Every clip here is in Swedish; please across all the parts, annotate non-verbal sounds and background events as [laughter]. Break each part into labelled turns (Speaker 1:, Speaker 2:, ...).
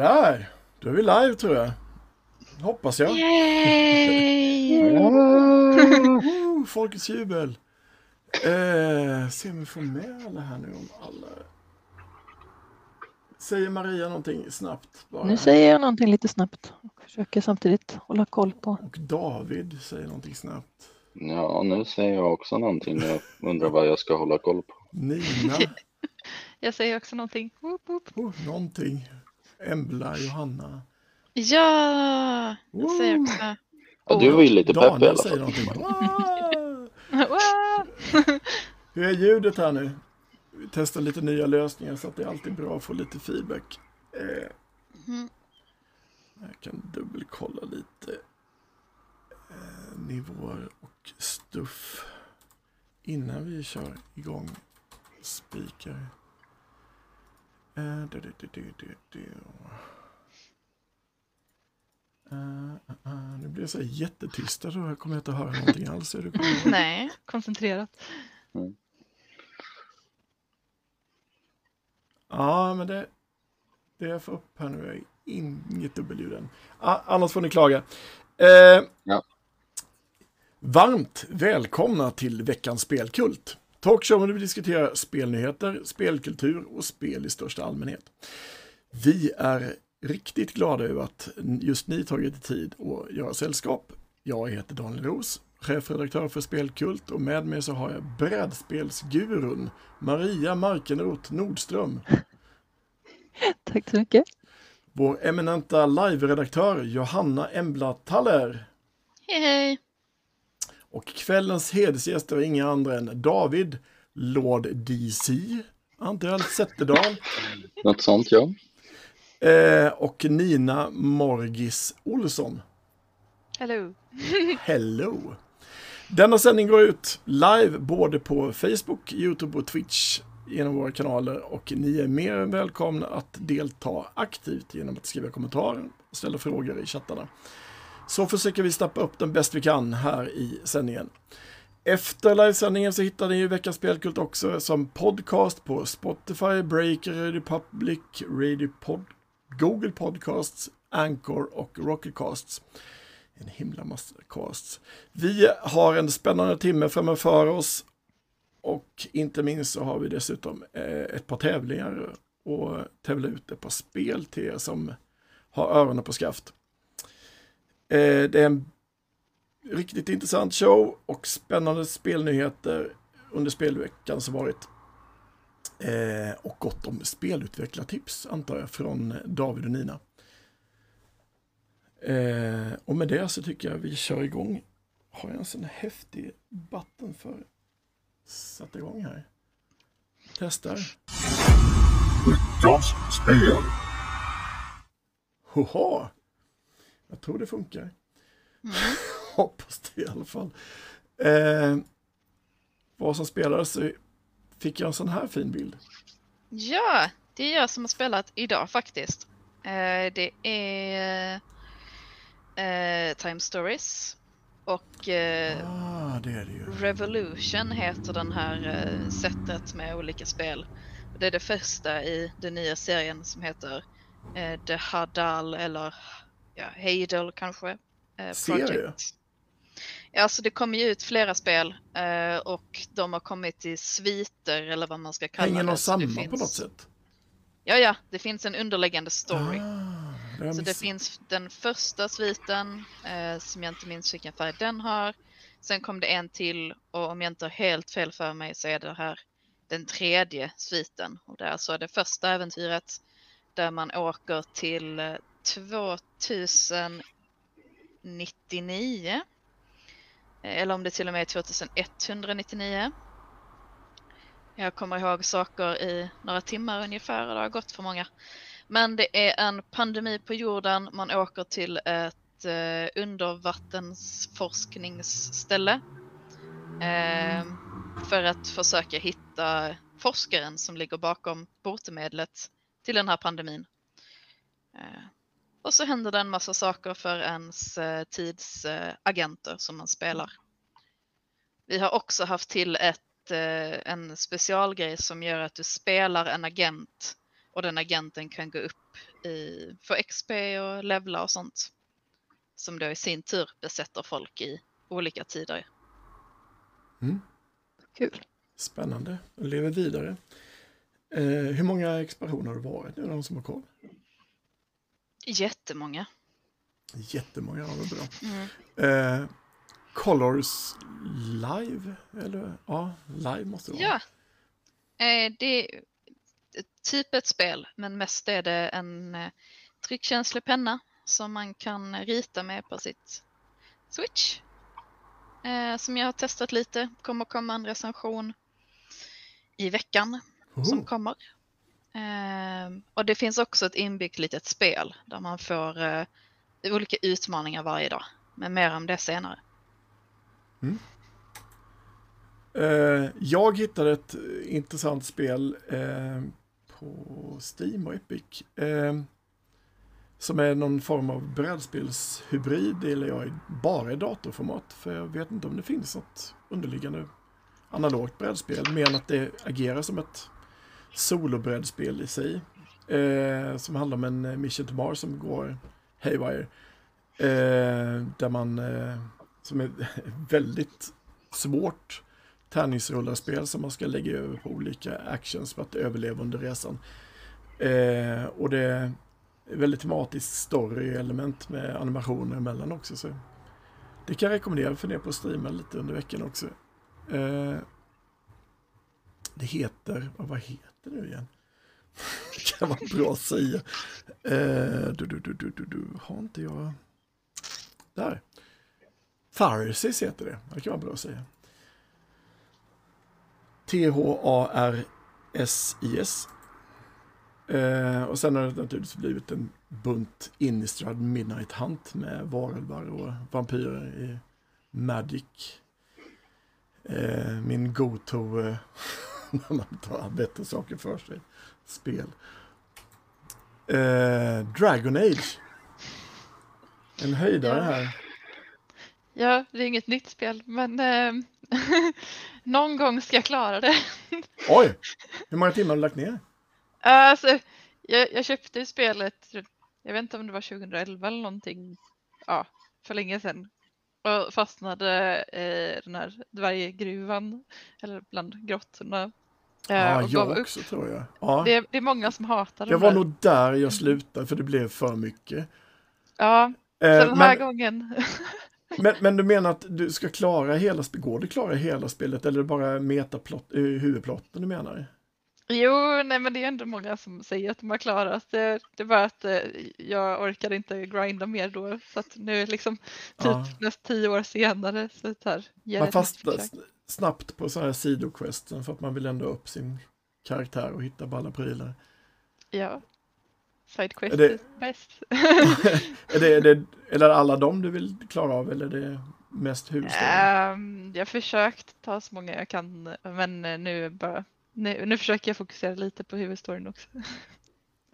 Speaker 1: Sådär, då är vi live tror jag. Hoppas jag.
Speaker 2: Yay! [laughs]
Speaker 1: Folkets jubel. Eh, se om vi får med alla här nu om alla. Säger Maria någonting snabbt? Bara.
Speaker 2: Nu säger jag någonting lite snabbt och försöker samtidigt hålla koll på.
Speaker 1: Och David säger någonting snabbt.
Speaker 3: Ja, nu säger jag också någonting. Jag undrar vad jag ska hålla koll på.
Speaker 1: Nina, [laughs]
Speaker 4: Jag säger också någonting. Woop, woop.
Speaker 1: oh, någonting. Embla, Johanna.
Speaker 4: Ja, jag säger också.
Speaker 3: Ja, du var ju lite pepp i
Speaker 1: Daniel
Speaker 3: alla
Speaker 1: säger
Speaker 3: fall.
Speaker 1: någonting. [laughs] Wow!
Speaker 4: Wow. [laughs]
Speaker 1: Hur är ljudet här nu? Vi testar lite nya lösningar så att det är alltid bra att få lite feedback. Eh,
Speaker 4: Mm.
Speaker 1: jag kan dubbelkolla lite eh, nivåer och stuff innan vi kör igång speaker. Du, du, du, du, du, du. Eh, eh, eh, nu blir jag så här jättetyst, då jag kommer inte att höra någonting alls. Är du kvar? [laughs]
Speaker 4: Nej, koncentrerat.
Speaker 1: Ja, men det, det jag får upp här nu är inget dubbelljud än. Ah, annars får ni klaga. Eh,
Speaker 3: Ja.
Speaker 1: Varmt välkomna till veckans spelkult. Talkshowen där vi diskuterar spelnyheter, spelkultur och spel i största allmänhet. Vi är riktigt glada över att just ni tagit tid att göra sällskap. Jag heter Daniel Ros, chefredaktör för Spelkult och med mig så har jag brädspelsgurun Maria Markenroth Nordström. [laughs]
Speaker 2: Tack så mycket.
Speaker 1: Vår eminenta live-redaktör Johanna Embla Taller.
Speaker 4: Hej hej.
Speaker 1: Och kvällens hedersgäster är inga andra än David Lord DC, Anton Zetterdahl
Speaker 3: Något sånt, ja.
Speaker 1: eh, och Nina Morgis Olsson.
Speaker 4: Hello. [laughs]
Speaker 1: Hello! Denna sändning går ut live både på Facebook, YouTube och Twitch genom våra kanaler och ni är mer än välkomna att delta aktivt genom att skriva kommentarer och ställa frågor i chattarna. Så försöker vi snappa upp den bäst vi kan här i sändningen. Efter livesändningen så hittar ni ju veckans spelkult också som podcast på Spotify, Breaker, Radio Public, Radio Pod, Google Podcasts, Anchor och Rocketcasts. En himla massa casts. Vi har en spännande timme framför oss och inte minst så har vi dessutom eh, ett par tävlingar och tävla ut ett par spel till er som har öronen på skaft. Eh, det är en riktigt intressant show och spännande spelnyheter under spelveckan som varit. Eh, och gott om spelutvecklartips antar jag från David och Nina. Eh, och med det så tycker jag vi kör igång. Har jag en sån häftig button för sätta igång här? Testar.
Speaker 5: Veckans spel.
Speaker 1: Hoha! Jag tror det funkar. [laughs] Hoppas det i alla fall. Eh, vad som spelades så fick jag en sån här fin bild.
Speaker 4: Ja, det är jag som har spelat idag faktiskt. Eh, det är eh, Time Stories och eh,
Speaker 1: Ah, det det.
Speaker 4: Revolution heter den här eh, sättet med olika spel. Det är det första i den nya serien som heter eh, The Hadal eller ja, Heidel kanske. Eh,
Speaker 1: Serie?
Speaker 4: Ja, alltså det kommer ju ut flera spel eh, och de har kommit i sviter eller vad man ska kalla
Speaker 1: Hänger
Speaker 4: det.
Speaker 1: de
Speaker 4: Så det
Speaker 1: samman på
Speaker 4: finns-
Speaker 1: något sätt?
Speaker 4: Ja, ja, det finns en underliggande story.
Speaker 1: Ah, det
Speaker 4: Så det finns den första sviten eh, som jag inte minns vilken färg den har. Sen kom det en till och om jag inte har helt fel för mig så är det här den tredje sviten. Och det är alltså det första äventyret där man åker till eh, 2099. Eller om det till och med är 2199. Jag kommer ihåg saker i några timmar ungefär och det har gått för många. Men det är en pandemi på jorden. Man åker till ett eh, undervattensforskningsställe eh, för att försöka hitta forskaren som ligger bakom botemedlet till den här pandemin. Eh, och så händer det en massa saker för ens eh, tids eh, agenter som man spelar. Vi har också haft till ett, eh, en specialgrej som gör att du spelar en agent Och den agenten kan gå upp i, få XP och levla och sånt. Som då i sin tur besätter folk i olika tider.
Speaker 2: Kul.
Speaker 1: Spännande. Och lever vidare. Eh, hur många expansioner har det varit nu, någon som har koll?
Speaker 4: Jättemånga.
Speaker 1: Jättemånga, ja, vad bra.
Speaker 4: Mm.
Speaker 1: Eh, Colors live? Eller ja, live måste det vara.
Speaker 4: Ja. Eh, det är typ ett spel, men mest är det en eh, tryckkänslig penna som man kan rita med på sitt Switch. Eh, som jag har testat lite. Kommer komma en recension i veckan som
Speaker 1: Oh,
Speaker 4: kommer. Ehm, och det finns också ett inbyggt litet spel där man får eh, olika utmaningar varje dag. Men mer om det senare. Mm.
Speaker 1: Eh, jag hittade ett intressant spel eh, på Steam och Epic. Som är någon form av brädspelshybrid, det gillar jag bara i datorformat. För jag vet inte om det finns något underliggande analogt brädspel, mer än att det agerar som ett solobrädspel i sig. Eh, som handlar om en eh, Mission to Mars som går haywire. Eh, där man, eh, som är [laughs] väldigt svårt tärningsrullarspel som man ska lägga över på olika actions för att överleva under resan. Eh, och det är väldigt tematiskt story-element med animationer emellan också. Så det kan jag rekommendera för er på streama lite under veckan också. Eh, det heter, vad, heter heter nu igen? det [laughs] kan vara bra att säga. Eh, du, du, du, du, du, du, har inte jag... Där. Tharsis heter det. Det kan vara bra att säga. T-H-A-R-S-I-S. Eh, och sen har det naturligtvis blivit en bunt Innistrad Midnight Hunt med varulvar och vampyrer i Magic. Eh, min go-to eh, [laughs] [laughs] när man tar bättre saker för sig. Spel. Eh, Dragon Age. En höjdare här.
Speaker 2: Ja, det är inget nytt spel, men eh, [laughs] någon gång ska jag klara det. [laughs]
Speaker 1: Oj! Hur många timmar har du lagt ner?
Speaker 2: Alltså, jag, jag köpte spelet, jag vet inte om det var 2011 eller någonting, ja, för länge sedan. Och fastnade i den här dvärggruvan, eller bland grottorna. Eh,
Speaker 1: Ja, jag
Speaker 2: upp.
Speaker 1: också tror jag. Ja.
Speaker 2: Det, är- det är många som hatar
Speaker 1: Det
Speaker 2: de
Speaker 1: var nog där jag slutade för det blev för mycket.
Speaker 2: Ja, så
Speaker 1: Eh,
Speaker 2: den här
Speaker 1: men,
Speaker 2: gången. [laughs]
Speaker 1: men, men du menar att du ska klara hela spelet? Går det att klara hela spelet eller bara metaplott, eh, huvudplotten du menar?
Speaker 2: Jo, nej men det är ändå många som säger att de har klarat det. Det är bara att eh, jag orkade inte grinda mer då. Så att nu liksom typ
Speaker 1: Ja.
Speaker 2: nästan tio år senare så tar ger
Speaker 1: Man
Speaker 2: ett
Speaker 1: snabbt på sådana här sidoquesten för att man vill ändå upp sin karaktär och hitta balla prylar.
Speaker 2: Ja. Sidequest
Speaker 1: Är det-
Speaker 2: är bäst. [laughs]
Speaker 1: är, det, är det, är det alla dem du vill klara av eller är det mest huvudstoryn?
Speaker 2: Ehm, jag har försökt ta så många jag kan men eh, nu är bara nu, nu försöker jag fokusera lite på huvudstoryn också.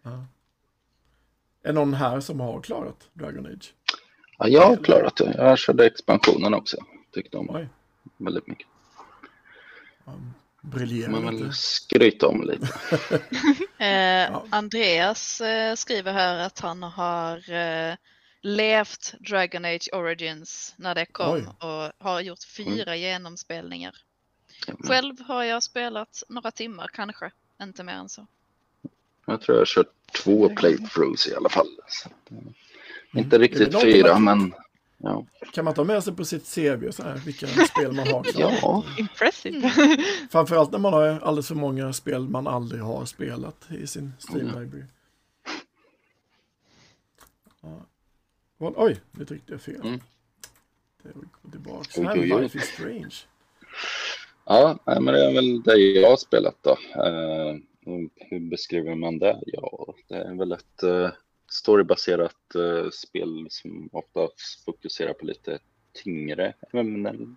Speaker 1: Ja. Är någon här som har klarat Dragon Age?
Speaker 3: Ja, jag har klarat det. Jag körde expansionen också. Tyckte om
Speaker 1: Oj.
Speaker 3: väldigt mycket.
Speaker 1: Briljerar
Speaker 3: Man vill skryta om lite. [laughs]
Speaker 4: Eh, Andreas eh, skriver här att han har eh, levt Dragon Age Origins när det kom
Speaker 1: Oj.
Speaker 4: och har gjort fyra genomspelningar.
Speaker 3: Mm.
Speaker 4: Själv har jag spelat några timmar kanske, inte mer än så.
Speaker 3: Jag tror jag har kört två playthroughs i alla fall. Eh, Inte riktigt fyra,
Speaker 1: man-
Speaker 3: men ja.
Speaker 1: Kan man ta med sig på sitt CV så här, vilka spel man har
Speaker 3: ja.
Speaker 2: Impressive!
Speaker 1: Framförallt när man har alldeles för många spel man aldrig har spelat i sin Steam
Speaker 3: Mm.
Speaker 1: Library. Ja. Oj, nu tryckte jag fel.
Speaker 3: Mm.
Speaker 1: Det går tillbaka. Här
Speaker 3: oj.
Speaker 1: Life is Strange.
Speaker 3: Ja, nej, men det är väl det jag har spelat då. Eh, hur beskriver man det? Ja, det är väl ett eh, storybaserat eh, spel som ofta fokuserar på lite tyngre ämnen.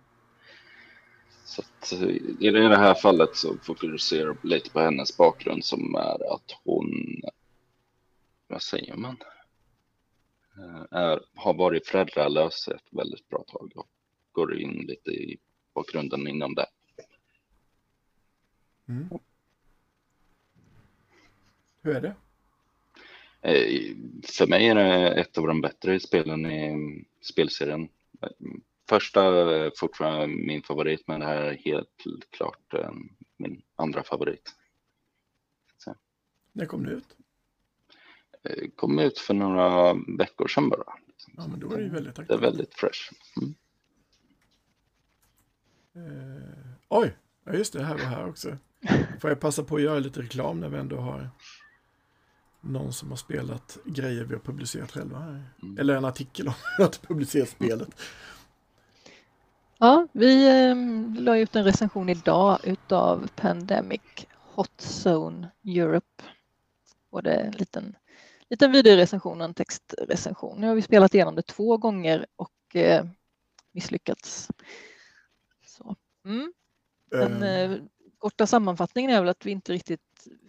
Speaker 3: Så att, eh, i det här fallet så fokuserar jag lite på hennes bakgrund som är att hon, vad säger man, eh, är, har varit föräldralös ett väldigt bra tag och går in lite i bakgrunden inom det.
Speaker 1: Mm. Hur är det?
Speaker 3: Eh, För mig är det ett av de bättre spelen i spelserien. Första är fortfarande min favorit, men det här är helt klart eh, min andra favorit.
Speaker 1: När kom det ut?
Speaker 3: Eh, Kom ut för några veckor sedan bara.
Speaker 1: Ja, men då är det ju väldigt
Speaker 3: Det är väldigt fresh. Mm.
Speaker 1: Eh, oj, ja just det, här var här också. Får jag passa på att göra lite reklam när vi ändå har någon som har spelat grejer vi har publicerat själva här.
Speaker 3: Mm.
Speaker 1: Eller en artikel om att publicera spelet.
Speaker 5: Ja, vi eh, la ut en recension idag utav Pandemic Hot Zone Europe. Både en liten, liten videorecension och en textrecension. Nu har vi spelat igenom det två gånger och eh, misslyckats. Så. Mm. Den
Speaker 1: Eh,
Speaker 5: eh, korta sammanfattningen är väl att vi inte riktigt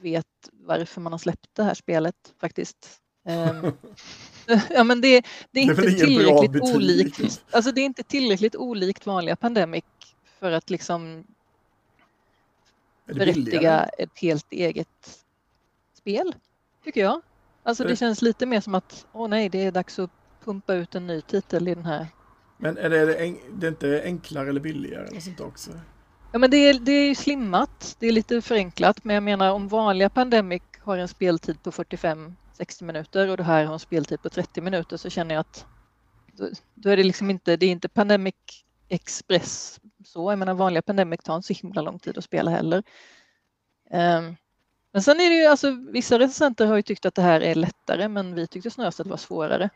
Speaker 5: vet varför man har släppt det här spelet faktiskt. Ehm, [laughs] ja, men det, det är
Speaker 1: Det är
Speaker 5: inte
Speaker 1: ingen bra
Speaker 5: tillräckligt olikt. Alltså det är inte tillräckligt olikt vanliga Pandemic för att liksom
Speaker 1: är det
Speaker 5: berättiga ett helt eget spel, tycker jag. Alltså det känns lite mer som att, åh nej, det är dags att pumpa ut en ny titel i den här.
Speaker 1: Men är det, är det, det är inte enklare eller billigare eller sånt också?
Speaker 5: Ja men det är, det är ju slimmat, det är lite förenklat, men jag menar om vanliga Pandemic har en speltid på 45-60 minuter och det här har en speltid på 30 minuter så känner jag att då, då är det liksom inte, det är inte Pandemic Express så, jag menar vanliga Pandemic tar inte så himla lång tid att spela heller. Ehm, men sen är det ju alltså, vissa recensenter har ju tyckt att det här är lättare men vi tyckte snarast att det var svårare.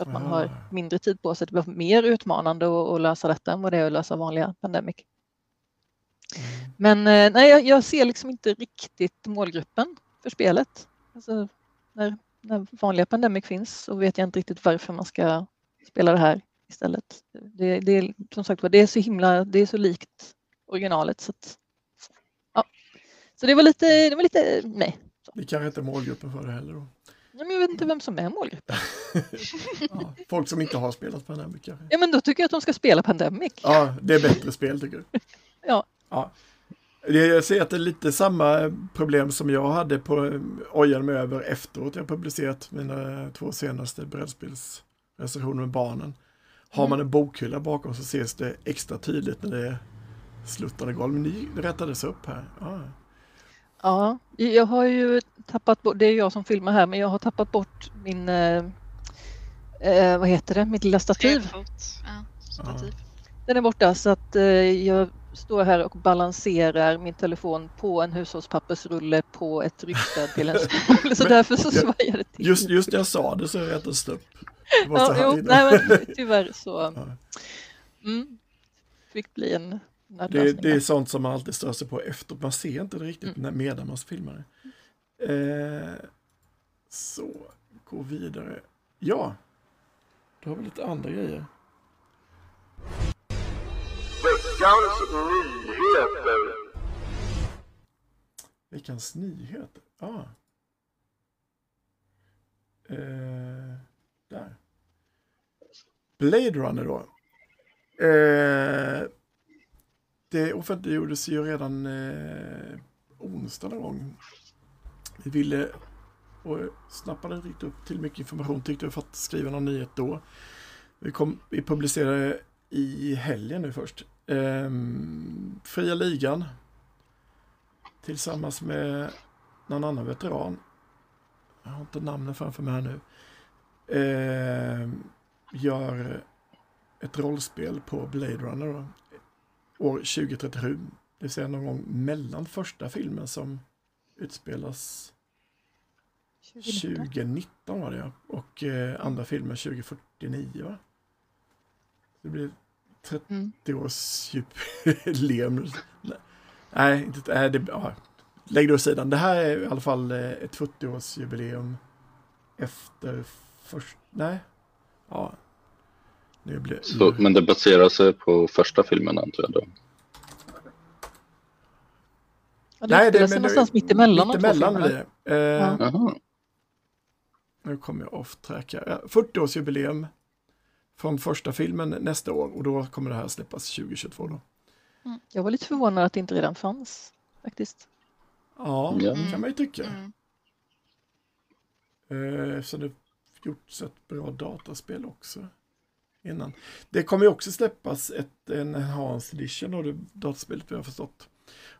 Speaker 5: Att man har
Speaker 1: Ah.
Speaker 5: mindre tid på sig, det var mer utmanande att, att lösa detta än vad det är att lösa vanliga Pandemic.
Speaker 1: Mm.
Speaker 5: Men eh, nej, jag, jag ser liksom inte riktigt målgruppen för spelet. Alltså, när, när vanliga Pandemic finns så vet jag inte riktigt varför man ska spela det här istället. Det, det är som sagt var, det är så himla, det är så likt originalet så att, ja. Så det var lite, det var lite, nej.
Speaker 1: Det kanske inte är målgruppen för det heller då.
Speaker 5: Men jag vet inte vem som är målgruppen. [laughs]
Speaker 1: Ja, folk som inte har spelat Pandemic kanske.
Speaker 5: Ja men då tycker jag att de ska spela Pandemic.
Speaker 1: Ja, det är bättre spel tycker du? [laughs]
Speaker 5: Ja.
Speaker 1: Ja. Jag ser att det är lite samma problem som jag hade på ojade mig över efteråt jag publicerat mina två senaste brädspelsrecensioner med barnen. Har man en bokhylla bakom så ses det extra tydligt när det är sluttande golv. Men ni rättades upp här. Ja.
Speaker 5: Ja, jag har ju tappat bort, det är jag som filmar här, men jag har tappat bort min, eh, eh, vad heter det, mitt lilla stativ.
Speaker 4: Ja, stativ.
Speaker 5: Den är borta så att eh, jag står här och balanserar min telefon på en hushållspappersrulle på ett ryggstöd till en. [laughs] Så därför så
Speaker 1: ja,
Speaker 5: svajar det till.
Speaker 1: Just, just jag sa det så upp. Det var så
Speaker 5: ja, jo, nej, men tyvärr så mm, fick bli en
Speaker 1: Det, det är sånt som man alltid stör sig på efter. Man ser inte det riktigt
Speaker 5: Mm.
Speaker 1: medan man filmar det. Eh, så, gå vidare. Ja, då har vi lite andra grejer.
Speaker 6: Veckans nyheter.
Speaker 1: Veckans nyheter. Ah. Eh, där. Blade Runner då. Eh, det offentliggjordes ju redan eh, onsdag någon gång. Vi ville och snappade inte riktigt upp till mycket information tyckte vi för att skriva någon nyhet då. Vi, kom, vi publicerade i helgen nu först. Ehm, Fria ligan tillsammans med någon annan veteran. Jag har inte namnen framför mig här nu. Eh, gör ett rollspel på Blade Runner då, år 2037. Det vill säga någon gång mellan första filmen som utspelas
Speaker 5: 2019.
Speaker 1: 2019 var det ja. Och eh, andra filmen 2049 va? Det blir 30
Speaker 5: Mm.
Speaker 1: årsjubileum. Nej, inte, nej det, ja. lägg det åt sidan. Det här är i alla fall eh, ett 40-årsjubileum efter först... Nej. Ja. Nu blir
Speaker 3: Så, men det baserar sig på första filmen antar jag då.
Speaker 5: Ja, det
Speaker 1: Nej,
Speaker 5: sig
Speaker 1: men
Speaker 5: någonstans mitt emellan
Speaker 1: Mittemellan
Speaker 5: filmerna.
Speaker 1: blir det. Eh,
Speaker 5: Ja.
Speaker 1: Nu kommer jag off track här. Ja, 40-årsjubileum från första filmen nästa år och då kommer det här släppas 2022 då.
Speaker 5: Mm. Jag var lite förvånad att det inte redan fanns faktiskt.
Speaker 1: Ja, det kan man ju tycka.
Speaker 4: Mm.
Speaker 1: Eh, eftersom det gjorts ett bra dataspel också innan. Det kommer ju också släppas ett, en enhanced edition av det dataspelet vi har förstått.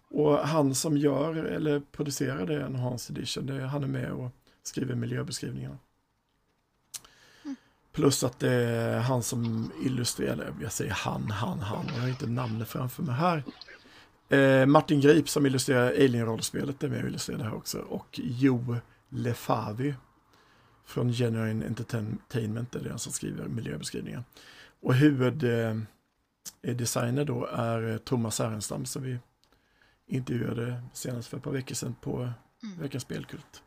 Speaker 1: Och han som gör eller producerar det enhanced edition, det, han är med och skriver miljöbeskrivningarna. Plus att det är han som illustrerar, jag säger han, han, han, jag har inte namnet framför mig här. Eh, Martin Grip som illustrerar Alien-rollspelet är med och illustrerar det här också. Och Jo Lefavi från Genuine Entertainment är den som skriver miljöbeskrivningen. Och huvuddesigner eh, då är eh, Thomas Härenstam som vi intervjuade senast för ett par veckor sedan på mm. Veckans Spelkult.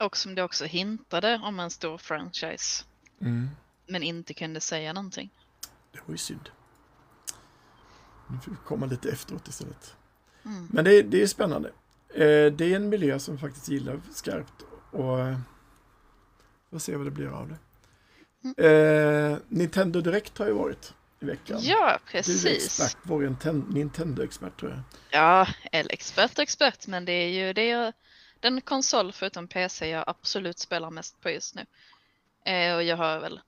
Speaker 4: Och som det också hintade om en stor franchise.
Speaker 1: Mm.
Speaker 4: Men inte kunde säga någonting.
Speaker 1: Det var ju synd. Nu får vi komma lite efteråt istället.
Speaker 4: Mm.
Speaker 1: Men det, det är spännande. Eh, det är en miljö som faktiskt gillar skarpt och eh, får se vad det blir av det.
Speaker 4: Mm.
Speaker 1: Eh, Nintendo Direkt har ju varit i veckan.
Speaker 4: Ja,
Speaker 1: Du är
Speaker 4: precis.
Speaker 1: expert, vår Nintendo-expert tror jag.
Speaker 4: Ja, eller expert expert, men det är ju det jag, den konsol förutom PC jag absolut spelar mest på just nu. Eh, och jag har väl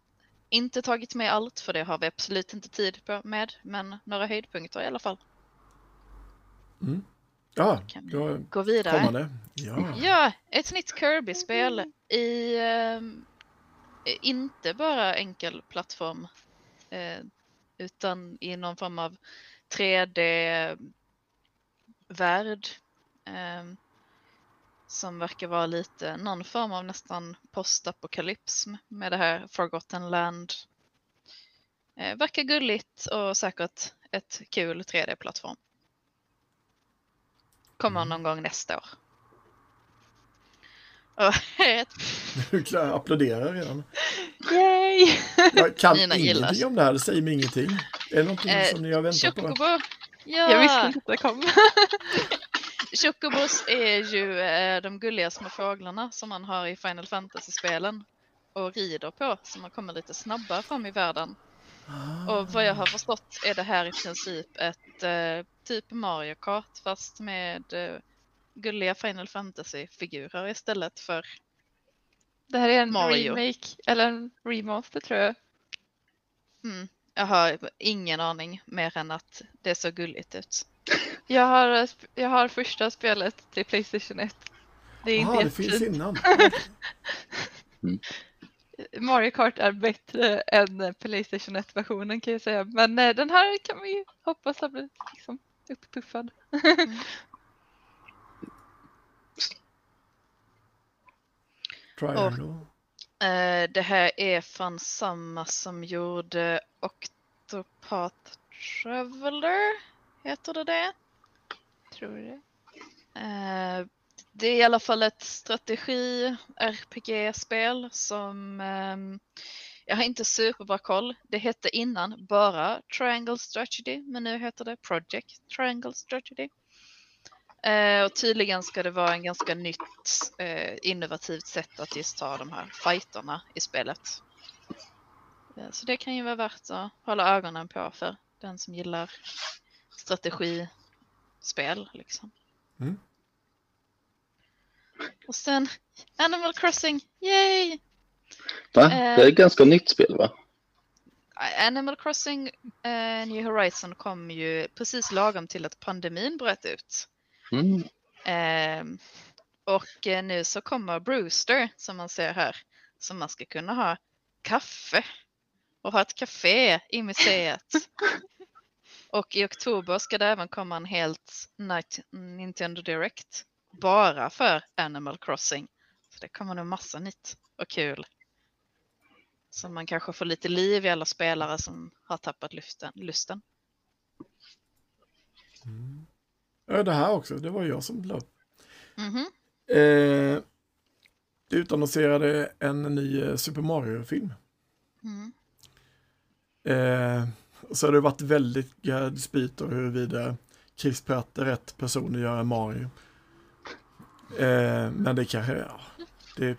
Speaker 4: inte tagit med allt för det har vi absolut inte tid på med, men några höjdpunkter i alla fall.
Speaker 1: Ja,
Speaker 4: Kan vi Gå vidare.
Speaker 1: kommande. Ja.
Speaker 4: Ja, ett nytt Kirby-spel i ehm, inte bara enkel plattform eh, utan i någon form av 3D-värld ehm, som verkar vara lite någon form av nästan postapokalypsm med det här Forgotten Land. Eh, verkar gulligt och säkert ett kul 3D-plattform. Kommer någon gång nästa år. [laughs]
Speaker 1: Du applåderar redan.
Speaker 5: Yay!
Speaker 1: Jag kan [laughs]
Speaker 4: Mina gillar.
Speaker 1: ingenting om det här, det säger mig ingenting. Är det någonting
Speaker 4: Eh,
Speaker 1: som ni har väntat på?
Speaker 4: Chocobo.
Speaker 5: Jag visste
Speaker 4: Ja,
Speaker 5: inte att det kom. [laughs]
Speaker 4: Chocobos är ju eh, de gulliga små fåglarna som man har i Final Fantasy-spelen och rider på så man kommer lite snabbare fram i världen. Och vad jag har förstått är det här i princip ett eh, typ Mario Kart fast med eh, gulliga Final Fantasy-figurer istället för
Speaker 5: Det här är en
Speaker 4: Mario.
Speaker 5: remake, eller en remaster tror jag.
Speaker 4: mm, jag har ingen aning mer än att det ser gulligt ut.
Speaker 5: Jag har, jag har första spelet till Playstation 1. Det är inte
Speaker 1: Jaha, det finns innan. [laughs]
Speaker 5: Mario Kart är bättre än Playstation 1-versionen kan jag säga. Men eh, den här kan vi ju hoppas har blivit liksom upppuffad. [laughs]
Speaker 1: Triangle.
Speaker 4: Eh, det här är från samma som gjorde Octopath Traveler. Heter det det?
Speaker 5: Tror det.
Speaker 4: Eh, det är i alla fall ett strategi-RPG-spel som ehm, jag har inte superbra koll. Det hette innan bara Triangle Strategy men nu heter det Project Triangle Strategy. Eh, och tydligen ska det vara en ganska nytt eh, innovativt sätt att just ta de här fighterna i spelet. Eh, så det kan ju vara värt att hålla ögonen på för den som gillar strategi strategispel liksom.
Speaker 1: Mm.
Speaker 4: Och sen Animal Crossing, yay!
Speaker 3: Va?
Speaker 4: Eh.
Speaker 3: Det är ett ganska nytt spel va?
Speaker 4: Animal Crossing eh, New Horizon kom ju precis lagom till att pandemin bröt ut.
Speaker 3: Mm.
Speaker 4: Ehm, och eh, nu så kommer Brewster som man ser här som man ska kunna ha kaffe och ha ett café i museet. [laughs] och i oktober ska det även komma en helt Nintendo Direct bara för Animal Crossing. Så det kommer nog massa nytt och kul. Så man kanske får lite liv i alla spelare som har tappat lusten. lusten.
Speaker 1: Ja, det här också, det var jag som la upp.
Speaker 4: Mhm.
Speaker 1: Eh, utannonserade en ny eh, Super Mario-film.
Speaker 4: Mm.
Speaker 1: Eh, och så har det varit väldigt dispyter huruvida Chris Pratt är rätt person att göra Mario. Eh, men det kanske, ja, det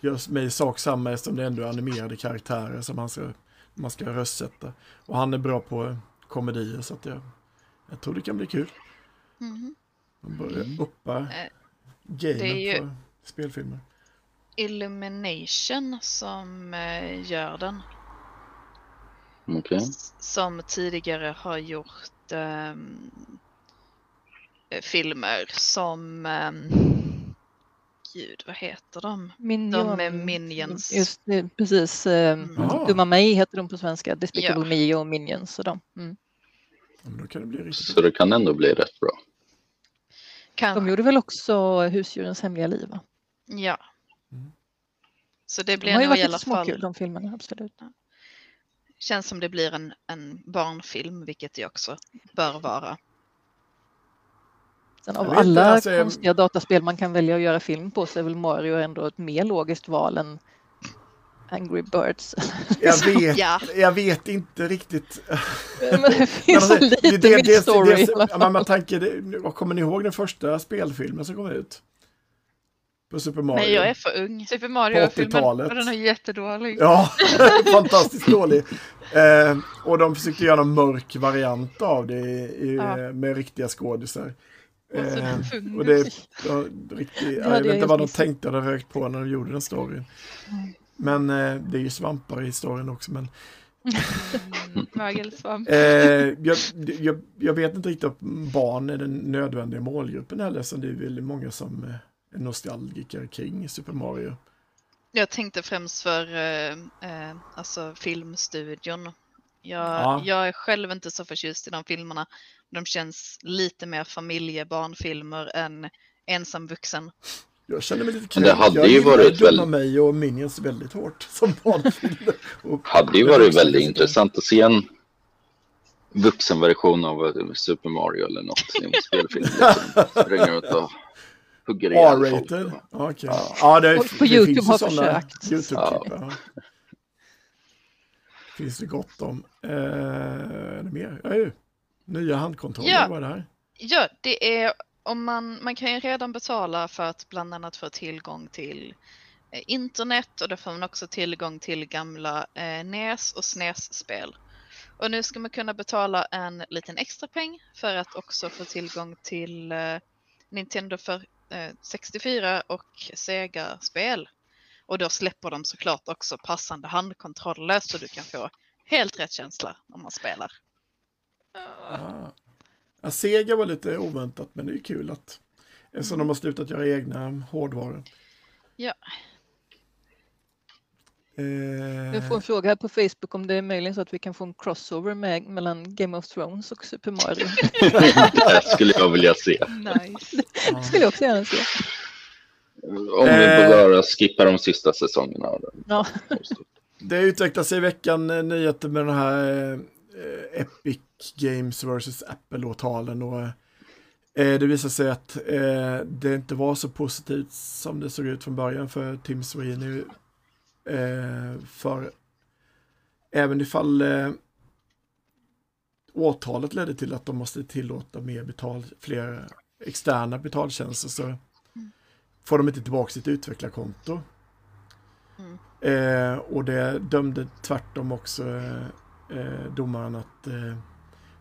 Speaker 1: gör mig sak samma eftersom det ändå är animerade karaktärer som man ska, man ska röstsätta. Och han är bra på komedier så att jag, jag tror det kan bli kul.
Speaker 4: Mhm.
Speaker 1: Man börjar uppa
Speaker 4: Eh,
Speaker 1: gamen
Speaker 4: ju-
Speaker 1: för spelfilmer.
Speaker 4: Illumination som eh, gör den. S- Som tidigare har gjort ehm, eh, filmer som... ehm, gud, vad heter de?
Speaker 5: Minion.
Speaker 4: De är Minions.
Speaker 5: Just det, precis. eh,
Speaker 4: Mm.
Speaker 1: Ja.
Speaker 5: Dumma mig heter de på svenska. Despicable
Speaker 4: Ja.
Speaker 5: Me och Minions och de. Mm.
Speaker 1: Ja, men Då kan det
Speaker 3: Så det kan ändå bli rätt bra.
Speaker 4: Kanske.
Speaker 5: De gjorde väl också Husdjurens hemliga liv? Va?
Speaker 4: Ja.
Speaker 1: Mm.
Speaker 4: Så det
Speaker 5: De
Speaker 4: blir
Speaker 5: har ju
Speaker 4: nog i
Speaker 5: varit
Speaker 4: alla
Speaker 5: lite småkul
Speaker 4: fall,
Speaker 5: de filmerna, absolut.
Speaker 4: Känns som det blir en, en barnfilm, vilket det också bör vara.
Speaker 5: Sen av
Speaker 1: vet inte,
Speaker 5: alla
Speaker 1: alltså, jag-
Speaker 5: konstiga dataspel man kan välja att göra film på så är väl Mario ändå ett mer logiskt val än Angry Birds. [laughs]
Speaker 1: Jag vet, [laughs]
Speaker 4: Ja.
Speaker 1: jag vet inte riktigt.
Speaker 5: Men det [laughs] finns
Speaker 1: alltså,
Speaker 5: så lite
Speaker 1: det- det-
Speaker 5: med
Speaker 1: det-
Speaker 5: story.
Speaker 1: det-
Speaker 5: alla
Speaker 1: men man tänker, vad kommer ni ihåg den första spelfilmen som kom ut? På Super Mario?
Speaker 4: Nej, jag är för ung.
Speaker 2: Super Mario-filmen,
Speaker 1: 80-talet.
Speaker 2: och den är jättedålig.
Speaker 1: Ja, [laughs] fantastiskt dålig. Eh, och de försökte göra en mörk variant av det i,
Speaker 2: Ja.
Speaker 1: med riktiga skådisar.
Speaker 2: Och
Speaker 1: Eh, och det, ja, riktigt, jag vet inte vad de tänkte eller rökt på när de gjorde den storyn. Men eh, det är ju svampar i storyn också. Men, [laughs]
Speaker 2: Mögelsvamp.
Speaker 1: eh, jag, jag, jag vet inte riktigt om barn är den nödvändiga målgruppen heller, så det är väl många som eh, nostalgiker kring Super Mario.
Speaker 4: Jag tänkte främst för eh, eh, alltså filmstudion. Jag,
Speaker 1: Ja.
Speaker 4: jag är själv inte så förtjust i de filmerna. De känns lite mer familjebarnfilmer än ensam vuxen.
Speaker 1: Jag känner mig lite kul.
Speaker 3: det hade ju varit
Speaker 1: Dumma
Speaker 3: väl-
Speaker 1: mig och Minions väldigt hårt [laughs] som barnfilm.
Speaker 3: Hade ju varit väldigt intressant att se en vuxenversion av Super Mario eller något i en spelfilm. [laughs] Liksom. Springer runt och hugger ihjäl folk.
Speaker 1: R-rated? Ja, Okej.
Speaker 3: Ja.
Speaker 1: Det,
Speaker 5: på
Speaker 1: det
Speaker 5: YouTube
Speaker 1: finns ju
Speaker 5: har
Speaker 1: såna
Speaker 5: försökt.
Speaker 1: YouTube-klipp. Ja. Finns det gott om. Eh, är det mer? Ja, ju. Nya handkontroller,
Speaker 4: Ja.
Speaker 1: vad är det här?
Speaker 4: Ja, det är om man, man kan ju redan betala för att bland annat få tillgång till eh, internet och då får man också tillgång till gamla eh, NES och SNES-spel. Och nu ska man kunna betala en liten extra peng för att också få tillgång till eh, Nintendo för 64 och Sega-spel. Och då släpper de såklart också passande handkontroller så du kan få helt rätt känsla om man spelar.
Speaker 1: Ah. Ja, Sega var lite oväntat, men det är kul att eftersom de har slutat göra egna hårdvaror.
Speaker 4: Ja.
Speaker 5: Jag
Speaker 1: Eh,
Speaker 5: får en fråga här på Facebook om det är möjligen så att vi kan få en crossover med, mellan Game of Thrones och Super Mario. [laughs]
Speaker 3: Det skulle jag vilja se.
Speaker 2: Nice.
Speaker 1: ja.
Speaker 5: skulle jag också gärna se.
Speaker 3: Om vi
Speaker 1: Eh.
Speaker 3: bara skippar de sista säsongerna.
Speaker 5: Ja.
Speaker 1: Det utvecklas i veckan eh, nyheter med den här Epic Games vs Apple-åtalen och det visar sig att det inte var så positivt som det såg ut från början för Tim Sweeney. Eh, för även ifall eh, åtalet ledde till att de måste tillåta mer betal, fler externa betaltjänster så får de inte tillbaka sitt utvecklarkonto.
Speaker 4: Mm.
Speaker 1: Eh, och det dömde tvärtom också eh, eh, domaren att eh,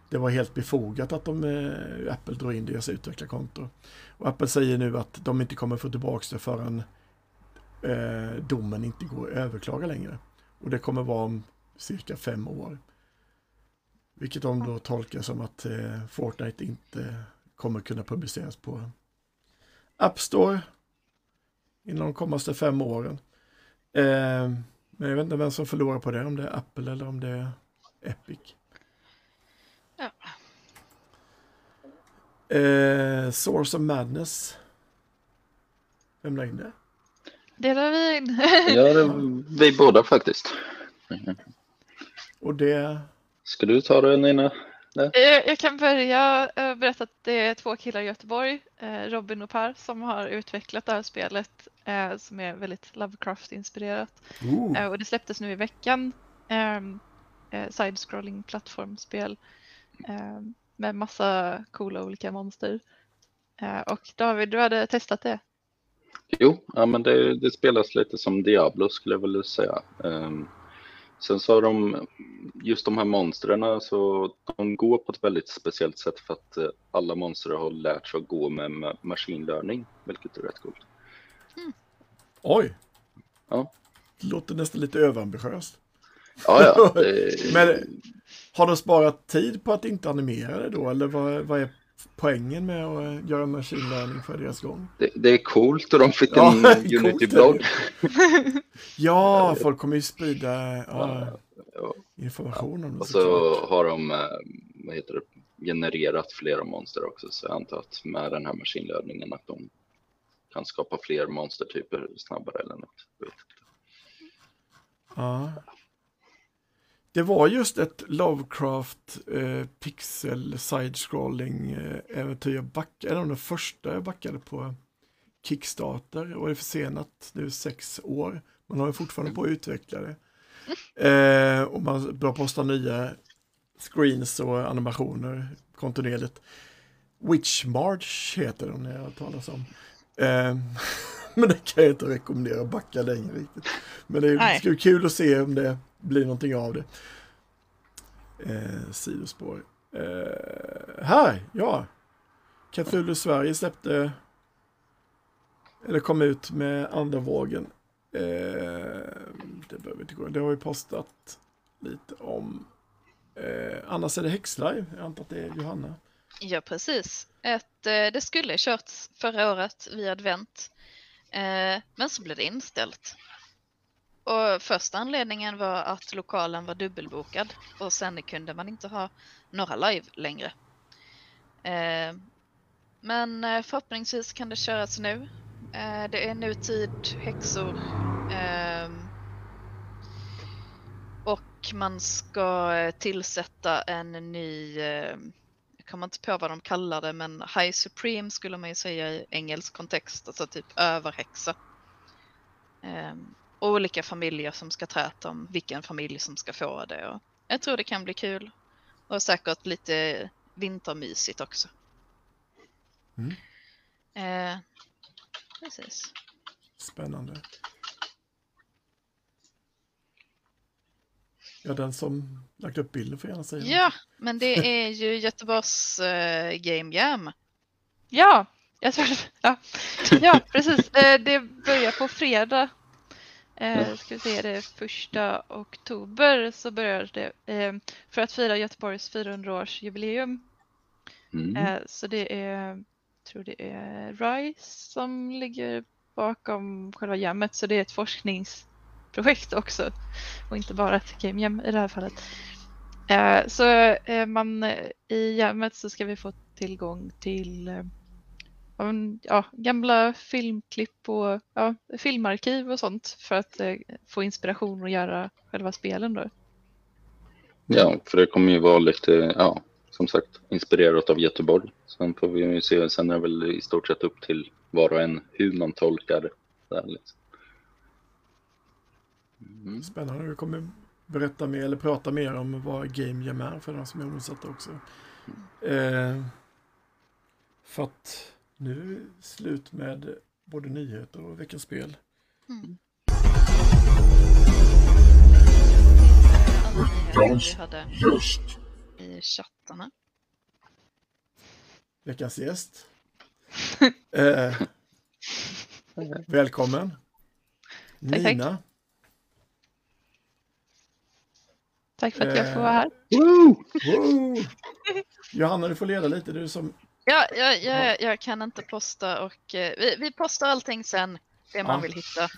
Speaker 1: det var helt befogat att de, eh, Apple drog in deras utvecklarkonto. Och Apple säger nu att de inte kommer få tillbaka det förrän eh, domen inte går att överklaga längre. Och det kommer vara om cirka fem år. Vilket de då tolkar som att eh, Fortnite inte kommer kunna publiceras på App Store inom de kommande fem åren. Eh, men jag vet inte vem som förlorar på det, om det är Apple eller om det är Epic.
Speaker 4: Ja.
Speaker 1: Eh, Source of Madness. Vem la in det?
Speaker 2: Delar vi in.
Speaker 3: Ja, vi båda faktiskt.
Speaker 1: Och det...
Speaker 3: Ska du ta det Nina?
Speaker 2: Jag, jag kan börja eh, berätta att det är två killar i Göteborg, eh, Robin och Per, som har utvecklat det här spelet eh, som är väldigt Lovecraft-inspirerat.
Speaker 1: Oh,
Speaker 2: Eh, och det släpptes nu i veckan. ehm, eh, Side-scrolling plattformsspel ehm, med massa coola olika monster. Eh, och David, du hade testat det?
Speaker 3: Jo, ja, men det, det spelas lite som Diablo skulle jag vilja säga. Ehm, sen så har de just de här monstren, så de går på ett väldigt speciellt sätt för att eh, alla monster har lärt sig att gå med ma- machine learning, vilket är rätt coolt.
Speaker 1: oj! låter nästan lite överambitiöst.
Speaker 3: Ja, ja. [laughs] Det,
Speaker 1: Men har de sparat tid på att inte animera det då? Eller vad, vad är poängen med att eh, göra machine learning för deras gång?
Speaker 3: det, det är coolt och de fick
Speaker 1: Ja,
Speaker 3: en. [laughs] Unity-blogg. [laughs]
Speaker 1: Ja, folk kommer ju sprida ja,
Speaker 3: Ja.
Speaker 1: information om det.
Speaker 3: Och
Speaker 1: såklart.
Speaker 3: så har de eh, vad heter det, genererat flera monster också. Så jag antar att med den här maskinlärningen att de kan skapa fler monstertyper snabbare eller något.
Speaker 1: Ja. Det var just ett Lovecraft eh, pixel side-scrolling eh, äventyr. Jag backade, en av de första jag backade på Kickstarter och det är försenat nu sex år. Man har ju fortfarande på att utveckla det. Eh, och man börjar posta nya screens och animationer kontinuerligt. Witch March heter den jag har talas om. Eh, [laughs] men det kan jag inte rekommendera att backa längre riktigt. Men det bli kul att se om det blir någonting av det. Eh, sidospår. Eh, här, ja. Cthulhu Sverige släppte eller kom ut med andra vågen. Eh, det behöver inte gå. Det har vi postat lite om. Eh, annars är det Häxlive. Jag antar att det är Johanna.
Speaker 4: Ja, precis. Ett, eh, det skulle körts förra året vid advent, eh, men så blev det inställt. Och första anledningen var att lokalen var dubbelbokad och sen kunde man inte ha några live längre. Eh, men eh, förhoppningsvis kan det köras nu. Eh, det är nutid, häxor. Ehm, och man ska eh, tillsätta en ny ehm, jag kommer inte på vad de kallar det, men High Supreme skulle man ju säga i engelsk kontext, alltså typ överhäxa. Ehm, och olika familjer som ska träta om vilken familj som ska få det. Och jag tror det kan bli kul. Och säkert lite vintermysigt också.
Speaker 1: Mm.
Speaker 4: Eh, precis.
Speaker 1: Spännande. Ja, den som lagt upp bilden får gärna säga.
Speaker 4: Ja, men det är ju [laughs] Göteborgs eh, Game Jam.
Speaker 2: Ja, jag tror ja. ja, precis. Eh, Det börjar på fredag. Eh, ska vi se, det är första oktober så börjar det eh, för att fira Göteborgs 400-årsjubileum.
Speaker 3: Mm.
Speaker 2: Eh, så det är, jag tror det är RISE som ligger bakom själva jammet. Så det är ett forskningsprojekt också och inte bara ett game jam i det här fallet. Eh, så eh, man, eh, i jammet så ska vi få tillgång till eh, ja, gamla filmklipp och ja, filmarkiv och sånt för att eh, få inspiration och göra själva spelen då.
Speaker 3: Ja, för det kommer ju vara lite, ja, som sagt, inspirerat av Göteborg. Sen får vi ju se, sen är det väl i stort sett upp till var och en hur man tolkar det. Där, liksom. mm.
Speaker 1: Spännande. Vi kommer berätta mer eller prata mer om vad Game Jam är för de som är oinsatta också. Eh, för att nu är det slut med både nyheter och veckans spel.
Speaker 4: Mm. Vi hade
Speaker 6: Just.
Speaker 4: i chattarna.
Speaker 1: Veckans gäst. [laughs] Eh, välkommen.
Speaker 2: Tack, tack.
Speaker 1: Nina.
Speaker 2: Tack för att jag får vara här.
Speaker 1: Woo! [laughs] Johanna, du får leda lite. Du som...
Speaker 4: Ja, jag, jag, jag kan inte posta och eh, vi, vi postar allting sen, det man
Speaker 1: Ja.
Speaker 4: vill hitta.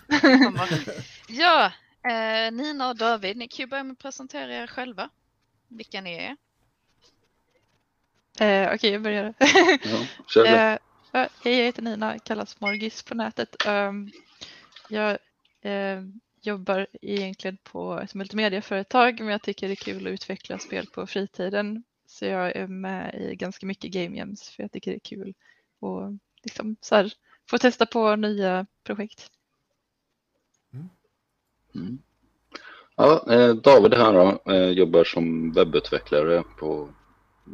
Speaker 4: [laughs] Ja, eh, Nina och David, ni kan ju börja med att presentera er själva. Vilka ni är.
Speaker 2: Eh, Okej, jag börjar.
Speaker 3: Ja, [laughs] kör.
Speaker 2: Eh, ja, hej, jag heter Nina, kallas Morgis på nätet. Ehm, jag eh, jobbar egentligen på ett multimediaföretag men jag tycker det är kul att utveckla spel på fritiden. Så jag är med i ganska mycket game jams för jag tycker det är kul och liksom så här, få testa på nya projekt.
Speaker 3: Mm. mm. Ja, eh, David här då, eh, jobbar som webbutvecklare på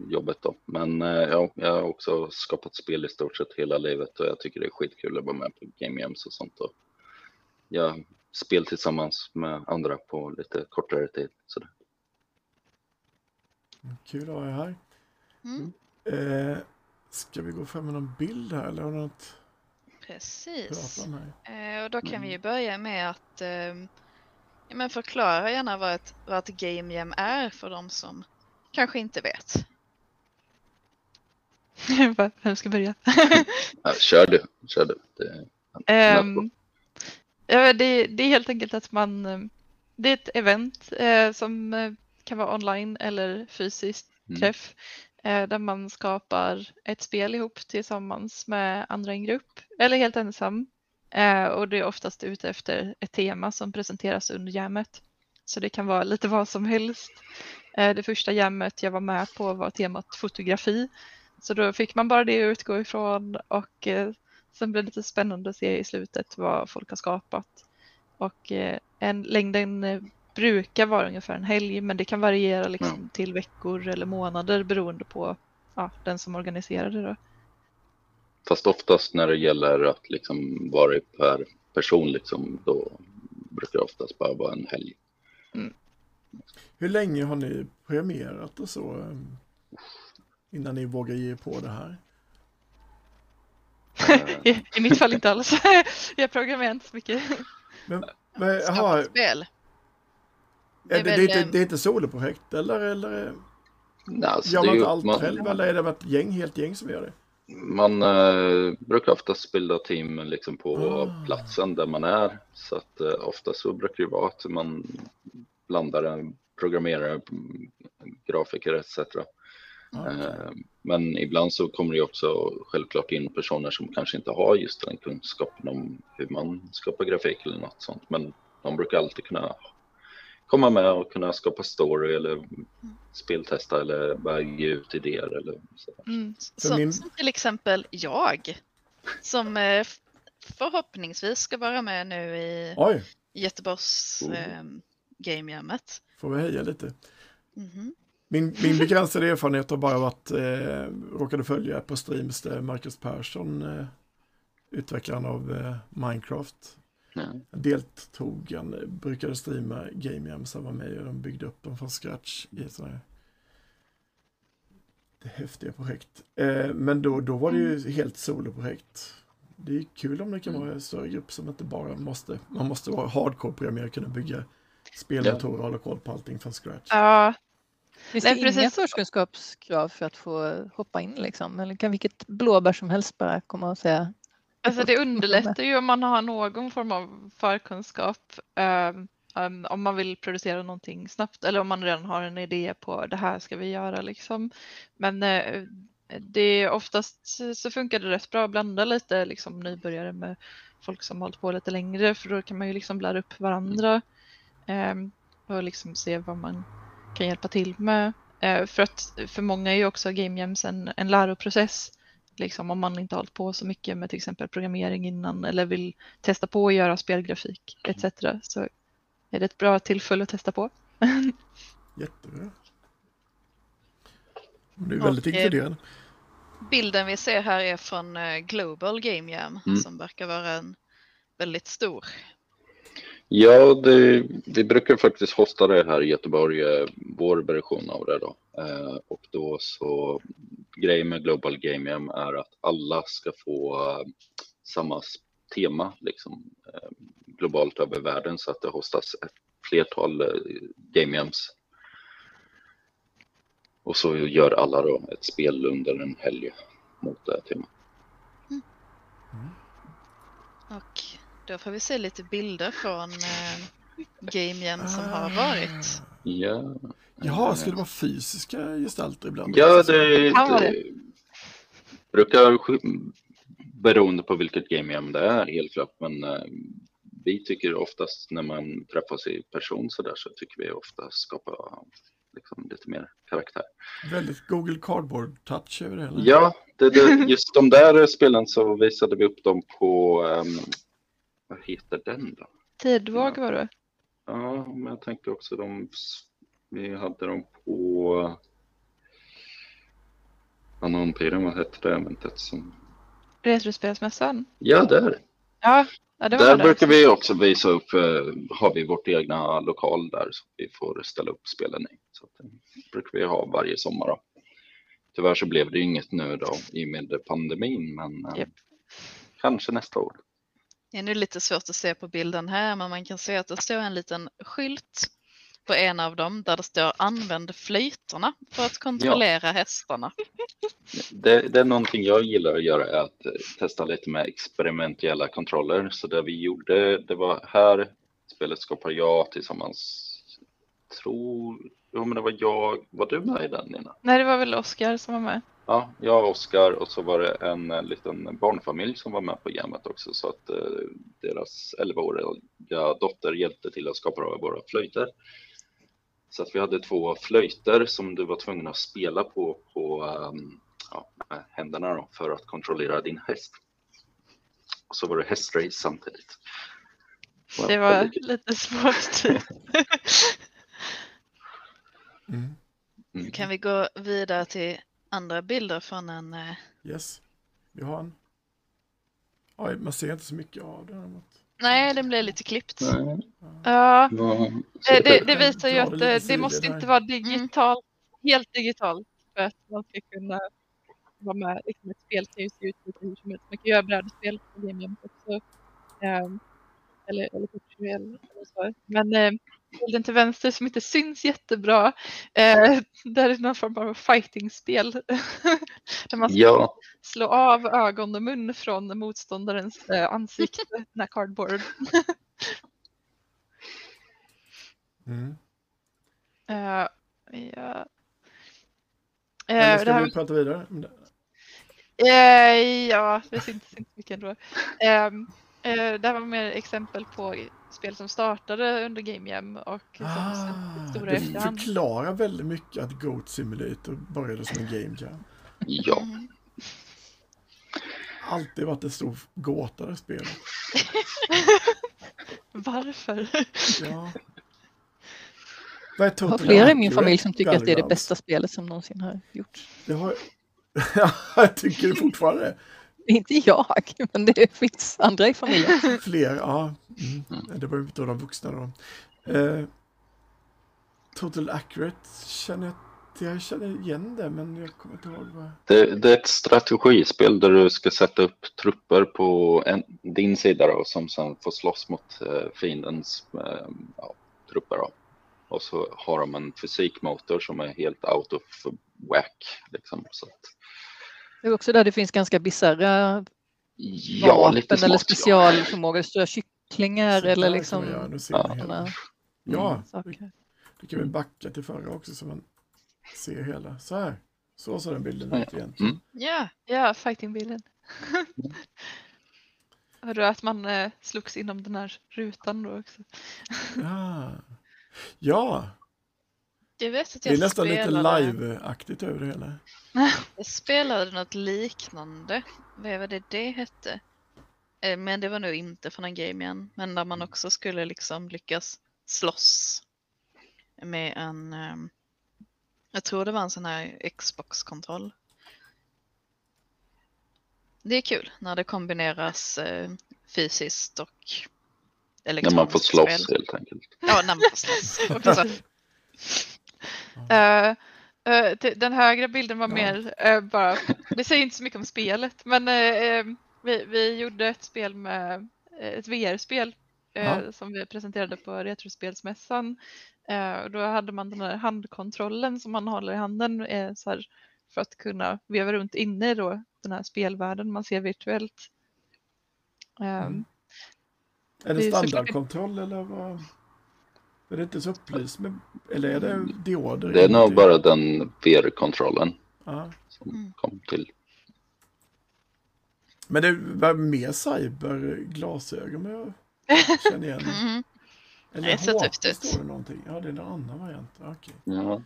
Speaker 3: jobbet då. Men eh, ja, jag har också skapat spel i stort sett hela livet och jag tycker det är skitkul att vara med på Game Jams och sånt. Och jag spel tillsammans med andra på lite kortare tid. Så
Speaker 1: Kul att ha er här.
Speaker 4: Mm,
Speaker 1: Eh, ska vi gå fram med någon bild här eller har du något
Speaker 4: precis. Eh, och då kan vi ju börja med att ehm, Ja, men förklara gärna vad ett, vad ett game jam är för de som kanske inte vet. [laughs]
Speaker 2: Vem ska börja? [laughs]
Speaker 3: Ja, kör du, kör du. Det,
Speaker 2: Ehm, ja, det, det är helt enkelt att man, eh, det är ett event eh, som eh, kan vara online eller fysiskt
Speaker 3: Mm.
Speaker 2: träff eh, där man skapar ett spel ihop tillsammans med andra i en grupp eller helt ensam. Eh, och det är oftast ute efter ett tema som presenteras under jammet. Så det kan vara lite vad som helst. Eh, det första jammet jag var med på var temat fotografi. Så då fick man bara det att utgå ifrån och Sen blir det lite spännande att se i slutet vad folk har skapat. Och en, längden brukar vara ungefär en helg men det kan variera liksom till veckor eller månader beroende på ja, den som organiserar det. Då.
Speaker 3: Fast oftast när det gäller att liksom vara per person, liksom, då brukar det oftast bara vara en helg.
Speaker 1: Hur länge har ni programmerat och så eh, innan ni vågar ge på det här?
Speaker 3: Eh,
Speaker 2: I, [laughs] I mitt fall inte alls. [laughs] jag programmerar inte så mycket.
Speaker 1: Men, [laughs] men, jaha,
Speaker 4: Skapa spel.
Speaker 1: är det, det, är
Speaker 4: väl,
Speaker 1: inte, det är inte soloprojekt eller? eller
Speaker 3: nej, alltså,
Speaker 1: gör
Speaker 3: det
Speaker 1: man inte allt
Speaker 3: man,
Speaker 1: själv eller är det ett gäng, helt gäng som gör det?
Speaker 3: Man eh, brukar oftast bilda team liksom på
Speaker 1: Ah.
Speaker 3: platsen där man är. Så att eh, ofta så brukar det vara att man blandar en programmerare, mm, grafiker etc.
Speaker 1: Okej.
Speaker 3: Eh, Men ibland så kommer det också självklart in personer som kanske inte har just den kunskapen om hur man skapar grafik eller något sånt. Men de brukar alltid kunna komma med och kunna skapa story eller speltesta eller bara ge ut idéer eller så.
Speaker 2: Mm.
Speaker 4: Så,
Speaker 1: min-
Speaker 4: Som till exempel jag. Som eh, förhoppningsvis ska vara med nu i
Speaker 1: Oj,
Speaker 4: Göteborgs
Speaker 3: Oh.
Speaker 4: eh, Game Jammet.
Speaker 1: får vi heja lite.
Speaker 4: Mhm.
Speaker 1: Min, [laughs] min begränsade erfarenhet har bara varit, eh, råkade följa på streams där Marcus Persson, eh, utvecklaren av eh, Minecraft,
Speaker 3: Ja.
Speaker 1: deltog. Han brukade streama Game Jam, så han var med och de byggde upp den från scratch i ett sånt här det häftiga projekt. Eh, men då, då var det ju helt soloprojekt. Det är kul om det kan vara en större grupp som inte bara måste, man måste vara hardcore-programmerare och kunna bygga spelmotorer och hålla koll på allting från scratch.
Speaker 2: Ja,
Speaker 5: Finns
Speaker 2: Nej,
Speaker 5: det inga
Speaker 2: precis.
Speaker 5: förkunskapskrav för att få hoppa in liksom? Eller kan vilket blåbär som helst bara komma och säga
Speaker 2: Alltså det underlättar ju om man har någon form av förkunskap. Um, om man vill producera någonting snabbt eller om man redan har en idé på det här ska vi göra liksom. Men uh, det är oftast så funkar det rätt bra att blanda lite liksom nybörjare med folk som hållit på lite längre för då kan man ju liksom lära upp varandra. um, och liksom se vad man kan hjälpa till med. Uh, för att för många är ju också Game Jams en, en läroprocess liksom om man inte har hållit på så mycket med till exempel programmering innan eller vill testa på att göra spelgrafik etc. Så är det ett bra tillfälle att testa på. [laughs]
Speaker 1: Jättebra. Det är väldigt
Speaker 4: Och, eh,
Speaker 1: inkluderande.
Speaker 4: Bilden vi ser här är från eh, Global Game Jam
Speaker 3: Mm.
Speaker 4: som verkar vara en väldigt stor.
Speaker 3: Ja, det, vi brukar faktiskt hosta det här i Göteborg, eh, vår version av det då. Eh, och då så, grejen med Global Game Jam är att alla ska få eh, samma tema liksom eh, globalt över världen så att det hostas ett flertal eh, Game Jams. Och så gör alla då ett spel under en helg mot det här temat.
Speaker 4: Och då får vi se lite bilder från eh, Game Jam som har varit.
Speaker 3: Ja,
Speaker 1: Jaha, ska det vara fysiska gestalter ibland?
Speaker 3: Ja, det,
Speaker 2: vara
Speaker 3: det brukar beroende på vilket game det är helt klart. Men eh, vi tycker oftast när man träffas i person så där så tycker vi ofta skapa liksom, lite mer karaktär.
Speaker 1: Väldigt Google Cardboard-touch över det hela.
Speaker 3: Ja, det, det, just de där spelen så visade vi upp dem på, ehm, vad heter den då?
Speaker 2: Tidvåg var det.
Speaker 3: Ja, men jag tänker också de, vi hade dem på Bananpiren, vad hette det eventet som
Speaker 2: Retrospelsmässan.
Speaker 3: Ja, där.
Speaker 2: Ja, ja det var
Speaker 3: Där
Speaker 2: det.
Speaker 3: brukar vi också visa upp, eh, har vi vårt egna lokal där som vi får ställa upp spelen i. Så det brukar vi ha varje sommar. Då. Tyvärr så blev det inget nu då i och med pandemin, men eh,
Speaker 2: Japp.
Speaker 3: kanske nästa år.
Speaker 4: Det är nu lite svårt att se på bilden här, men man kan se att det står en liten skylt på en av dem där det står använd flöjterna för att kontrollera hästarna.
Speaker 3: Det, det är någonting jag gillar att göra är att testa lite med experimentella kontroller. Så det vi gjorde, det var här spelet skapar jag tillsammans, tror, jo men det var jag, var du med i den Nina?
Speaker 2: Nej, det var väl Oskar som var med.
Speaker 3: Ja, jag och Oskar och så var det en, liten barnfamilj som var med på gamet också så att eh, deras 11-åriga dotter hjälpte till att skapa våra flöjter. Så att vi hade två flöjter som du var tvungen att spela på, på um, ja, med händerna då, för att kontrollera din häst. Och så var det hästrace samtidigt.
Speaker 2: Det var
Speaker 3: väldigt-
Speaker 2: lite svårt. [laughs]
Speaker 1: Mm.
Speaker 3: Mm.
Speaker 4: Kan vi gå vidare till andra bilder från en eh,
Speaker 1: Yes, vi har en. Oj, man ser inte så mycket av den.
Speaker 4: Nej, den blev lite klippt.
Speaker 3: Nej,
Speaker 2: Ja, eh, det, det
Speaker 1: kan
Speaker 2: visar ju att
Speaker 1: det lite
Speaker 2: det, det måste inte vara digitalt, helt digitalt för att man ska kunna vara med. Liksom ett spel kan ju se ut lite hur som helst. Man kan göra brädspel på Game Jam också. ehm, eller, eller kortspel eller så. Men eh, bilden till vänster som inte syns jättebra, eh, där är någon form av fighting-spel. [laughs] där man ska
Speaker 3: Ja,
Speaker 2: slå av ögon och mun från motståndarens eh, ansikte, [laughs] den här cardboard. [laughs]
Speaker 1: Mm.
Speaker 2: Eh, ja. Eh,
Speaker 1: Eller
Speaker 2: det
Speaker 1: ska
Speaker 2: här,
Speaker 1: vi prata vidare? om det?
Speaker 2: eh, ja, det syns inte mycket ändå. Um, det här var mer exempel på spel som startade under Game Jam och som
Speaker 1: Ah,
Speaker 2: stora
Speaker 1: det
Speaker 2: efterhand.
Speaker 1: förklarar väldigt mycket att Goat Simulator började som en game jam.
Speaker 3: ja. [laughs]
Speaker 1: Alltid varit en stor gåta det spelet. [laughs]
Speaker 2: Varför?
Speaker 1: Ja. Vad är
Speaker 5: Jag har
Speaker 1: Total
Speaker 5: flera i min familj som tycker att det är det bästa spelet som någonsin har gjorts.
Speaker 1: Det har... [laughs] Ja, jag tycker det fortfarande. [laughs]
Speaker 5: Inte jag, men det finns andra i familjen. [laughs]
Speaker 1: Fler, ja. Mm. Det var ju inte de vuxna då. Eh, Total Accurate känner jag jag känner igen det, men jag kommer inte ihåg vad...
Speaker 3: Det, det är ett strategispel där du ska sätta upp trupper på en, din sida då, som sen får slåss mot eh, fiendens eh, ja, trupper. Då. Och så har de en fysikmotor som är helt out of whack. Liksom. Så att,
Speaker 5: Det är också där det finns ganska bisarra
Speaker 3: ja, lite
Speaker 5: vapen
Speaker 3: smått,
Speaker 5: eller
Speaker 3: ja.
Speaker 5: specialförmågor. Stora kycklingar
Speaker 1: Så
Speaker 5: eller liksom
Speaker 1: nu ser
Speaker 3: Ja.
Speaker 1: man hela. Ja, det kan vi backa till förra också så man ser hela. Så här. Så ser den bilden
Speaker 3: Ja,
Speaker 1: ut igen.
Speaker 3: Mm.
Speaker 4: Ja,
Speaker 2: Ja, fightingbilden. [laughs] Hörde du att man eh, slogs inom den här rutan då också?
Speaker 1: Ja. ja,
Speaker 4: vet att
Speaker 1: det
Speaker 4: jag
Speaker 1: är nästan lite
Speaker 4: spelade,
Speaker 1: live-aktigt över det hela. [laughs]
Speaker 4: jag spelade något liknande. Vad var det det hette? Eh, Men det var nog inte från en game igen. Men där man också skulle liksom lyckas slåss med en, ehm, jag tror det var en sån här Xbox-kontroll. Det är kul när det kombineras eh, fysiskt och
Speaker 3: När
Speaker 4: elektroniskt
Speaker 3: man får slåss
Speaker 4: spel.
Speaker 3: helt enkelt.
Speaker 4: Ja, när man får slåss. [laughs]
Speaker 2: det- den högra bilden var
Speaker 1: Ja.
Speaker 2: mer eh, bara, det säger inte så mycket om spelet, men vi, vi gjorde ett spel med ett VR-spel
Speaker 1: Ja.
Speaker 2: som vi presenterade på Retrospelsmässan. Och då hade man den här handkontrollen som man håller i handen så här, för att kunna veva runt inne i då, den här spelvärlden man ser virtuellt.
Speaker 1: Mm. Är
Speaker 2: Det
Speaker 1: det standardkontroll eller vad? Är det inte så upplyst med, eller är det dioder?
Speaker 3: Det är nog bara den VR-kontrollen
Speaker 1: Ja.
Speaker 3: som
Speaker 4: Mm.
Speaker 3: kom till.
Speaker 1: Men det var mer cyberglasögon men jag [laughs] känner igen.
Speaker 4: Mhm.
Speaker 1: Eller
Speaker 4: Det ser
Speaker 1: HP
Speaker 4: tufft ut.
Speaker 1: står det någonting. Ja, det är en annan variant. Okej.
Speaker 3: Ja.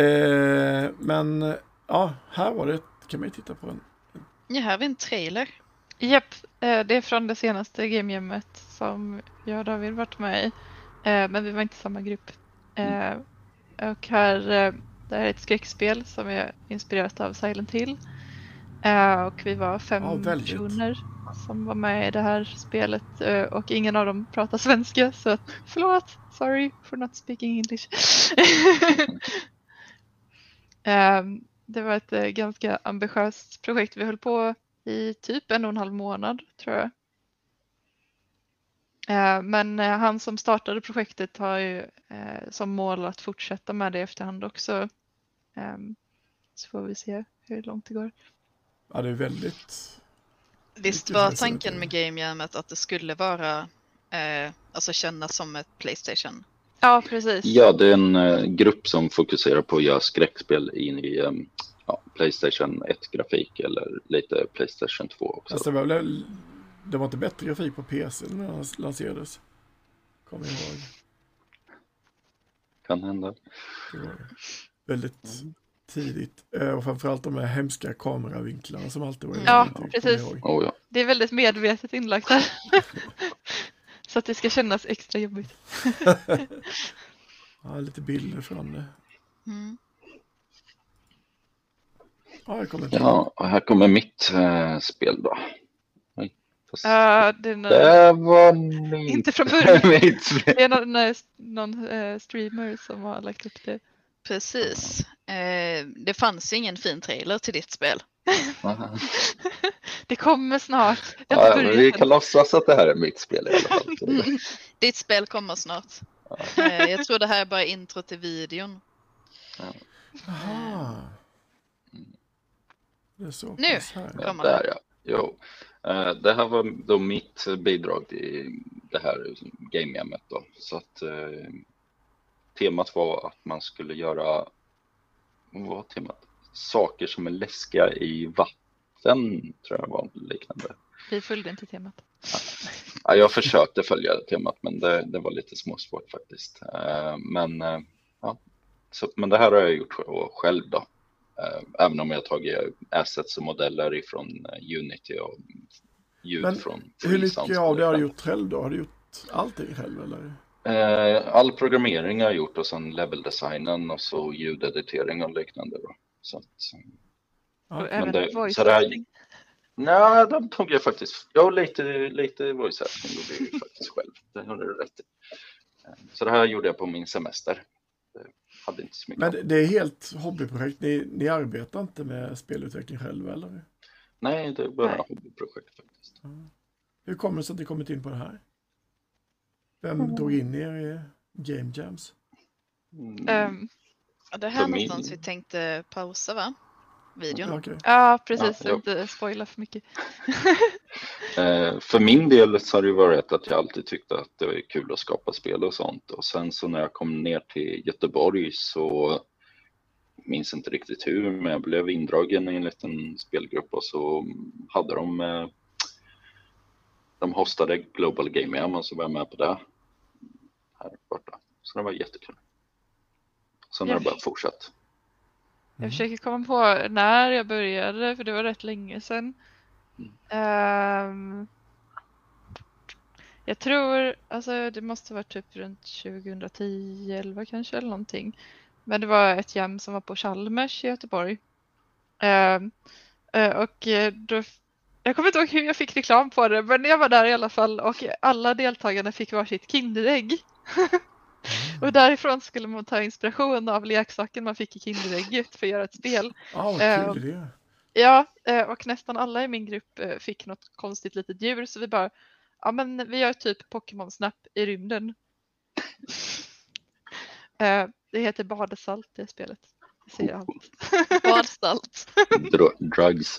Speaker 1: Eh, men ja, här var det, kan man ju titta på en.
Speaker 4: Ja, här har vi en trailer.
Speaker 2: Japp, eh, det är från det senaste Game som jag och David varit med i. Eh, Men vi var inte samma grupp. Eh, Och här, eh, det här är ett skräckspel som är inspirerat av Silent Hill. Och vi var fem
Speaker 1: väldigt.
Speaker 2: personer som var med i det här spelet och ingen av dem pratar svenska så att, förlåt, sorry for not speaking English. [laughs] Ehm, Det var ett ganska ambitiöst projekt. Vi höll på i typ en och en halv månad tror jag. Eh, Men eh, han som startade projektet har ju eh, som mål att fortsätta med det efterhand också. Ehm, Så får vi se hur långt det går.
Speaker 1: Ja, det är väldigt...
Speaker 4: Visst var tanken med. Game Jammet att det skulle vara, eh, alltså kännas som ett Playstation?
Speaker 2: Ja, precis.
Speaker 3: Ja, det är en eh, grupp som fokuserar på att göra skräckspel in i eh, ja, Playstation 1-grafik eller lite Playstation 2 också.
Speaker 1: Alltså, det, var väl, det var inte bättre grafik på PC när den lanserades. Kommer jag ihåg.
Speaker 3: Kan hända.
Speaker 1: Det var väldigt tidigt. Eh, Och framförallt de här hemska kameravinklarna som alltid var
Speaker 2: Ja, precis.
Speaker 3: Oh, ja.
Speaker 2: Det är väldigt medvetet inlagt här. [laughs] Så att det ska kännas extra jobbigt. [laughs]
Speaker 1: Ja, lite bilder från det.
Speaker 4: Mm.
Speaker 1: Ja, jag kommer
Speaker 3: ja, här kommer mitt eh, spel då. Fast
Speaker 2: Ja, det är
Speaker 3: Det var mitt,
Speaker 2: inte från början. [laughs] Det är någon, någon, eh, streamer som har lagt upp det.
Speaker 4: Precis. Eh, det fanns ingen fin trailer till ditt spel. [laughs]
Speaker 2: Det kommer snart. Det
Speaker 3: Ja,
Speaker 2: börjat
Speaker 3: vi kan låtsas att det här är mitt spel i alla fall. Det- [laughs]
Speaker 4: Ditt spel kommer snart. Eh, jag tror det här är bara intro till videon.
Speaker 1: Jaha. Det är så
Speaker 4: Nu.
Speaker 3: Ja,
Speaker 4: Kommer
Speaker 3: där ja. Jo. Eh, Det här var då mitt bidrag till det här game jammet då. Så att eh, temat var att man skulle göra, vad var temat? Saker som är läskiga i vatten, tror jag var liknande.
Speaker 2: Vi följde inte temat.
Speaker 3: Ja, jag försökte följa temat men det, det var lite småsvårt faktiskt. Eh, Men, eh, ja. Så, men det här har jag gjort själv då. Eh, Även om jag har tagit assets och modeller ifrån eh, Unity och ljud
Speaker 1: Men
Speaker 3: från
Speaker 1: Hur mycket av det har du
Speaker 3: och
Speaker 1: gjort själv då? Har du gjort allting själv eller?
Speaker 3: Eh, All programmering har jag gjort och sen leveldesignen och så ljudeditering och liknande då. Så att,
Speaker 1: Ja,
Speaker 2: även
Speaker 3: det-
Speaker 2: voice
Speaker 3: så här-
Speaker 2: acting.
Speaker 3: Nej, de tog jag faktiskt. Ja, lite, lite voice acting gjorde jag faktiskt själv. Det har du rätt i. Så det här gjorde jag på min semester. Hade inte så mycket.
Speaker 1: Men det- är helt hobbyprojekt. Ni, ni arbetar inte med spelutveckling själva eller?
Speaker 3: Nej, det är bara
Speaker 2: Nej.
Speaker 3: hobbyprojekt faktiskt.
Speaker 1: Hur kommer det sig att ni kommit in på det här? Vem drog in er i Game Jams?
Speaker 3: Mm.
Speaker 4: Ja, Det här
Speaker 3: För min-
Speaker 4: någonstans vi tänkte pausa va? Videon.
Speaker 1: Ja, okej.
Speaker 2: ja, precis.
Speaker 3: Ja,
Speaker 2: inte spoila för mycket. [laughs]
Speaker 3: Eh, för min del så har det ju varit att jag alltid tyckte att det var kul att skapa spel och sånt. Och sen så när jag kom ner till Göteborg så minns inte riktigt hur, men jag blev indragen i en liten spelgrupp och så hade de eh, de hostade Global Game Jam och så var jag med på det här borta. Så det var jättekul. Sen har det bara fortsatt.
Speaker 2: Jag försöker komma på när jag började, för det var rätt länge sedan. Ehm, jag tror, alltså det måste vara typ runt 2010, 11 kanske eller någonting. Men det var ett jam som var på Chalmers i Göteborg. Eh, och eh, då, jag kommer inte ihåg hur jag fick reklam på det, men jag var där i alla fall och alla deltagarna fick varsitt Kinderägg. [laughs] Och därifrån skulle man ta inspiration av leksaken man fick i Kinderägget för att göra ett spel.
Speaker 1: Ja, vad
Speaker 2: Ehm,
Speaker 1: kul.
Speaker 2: Ja, eh, och nästan alla i min grupp eh, fick något konstigt litet djur så vi bara, ja men vi gör typ Pokémon Snap i rymden. [laughs] Eh, Det heter Badesalt det spelet. Det säger allt. [laughs]
Speaker 4: Badsalt. [laughs]
Speaker 3: Dro- drugs.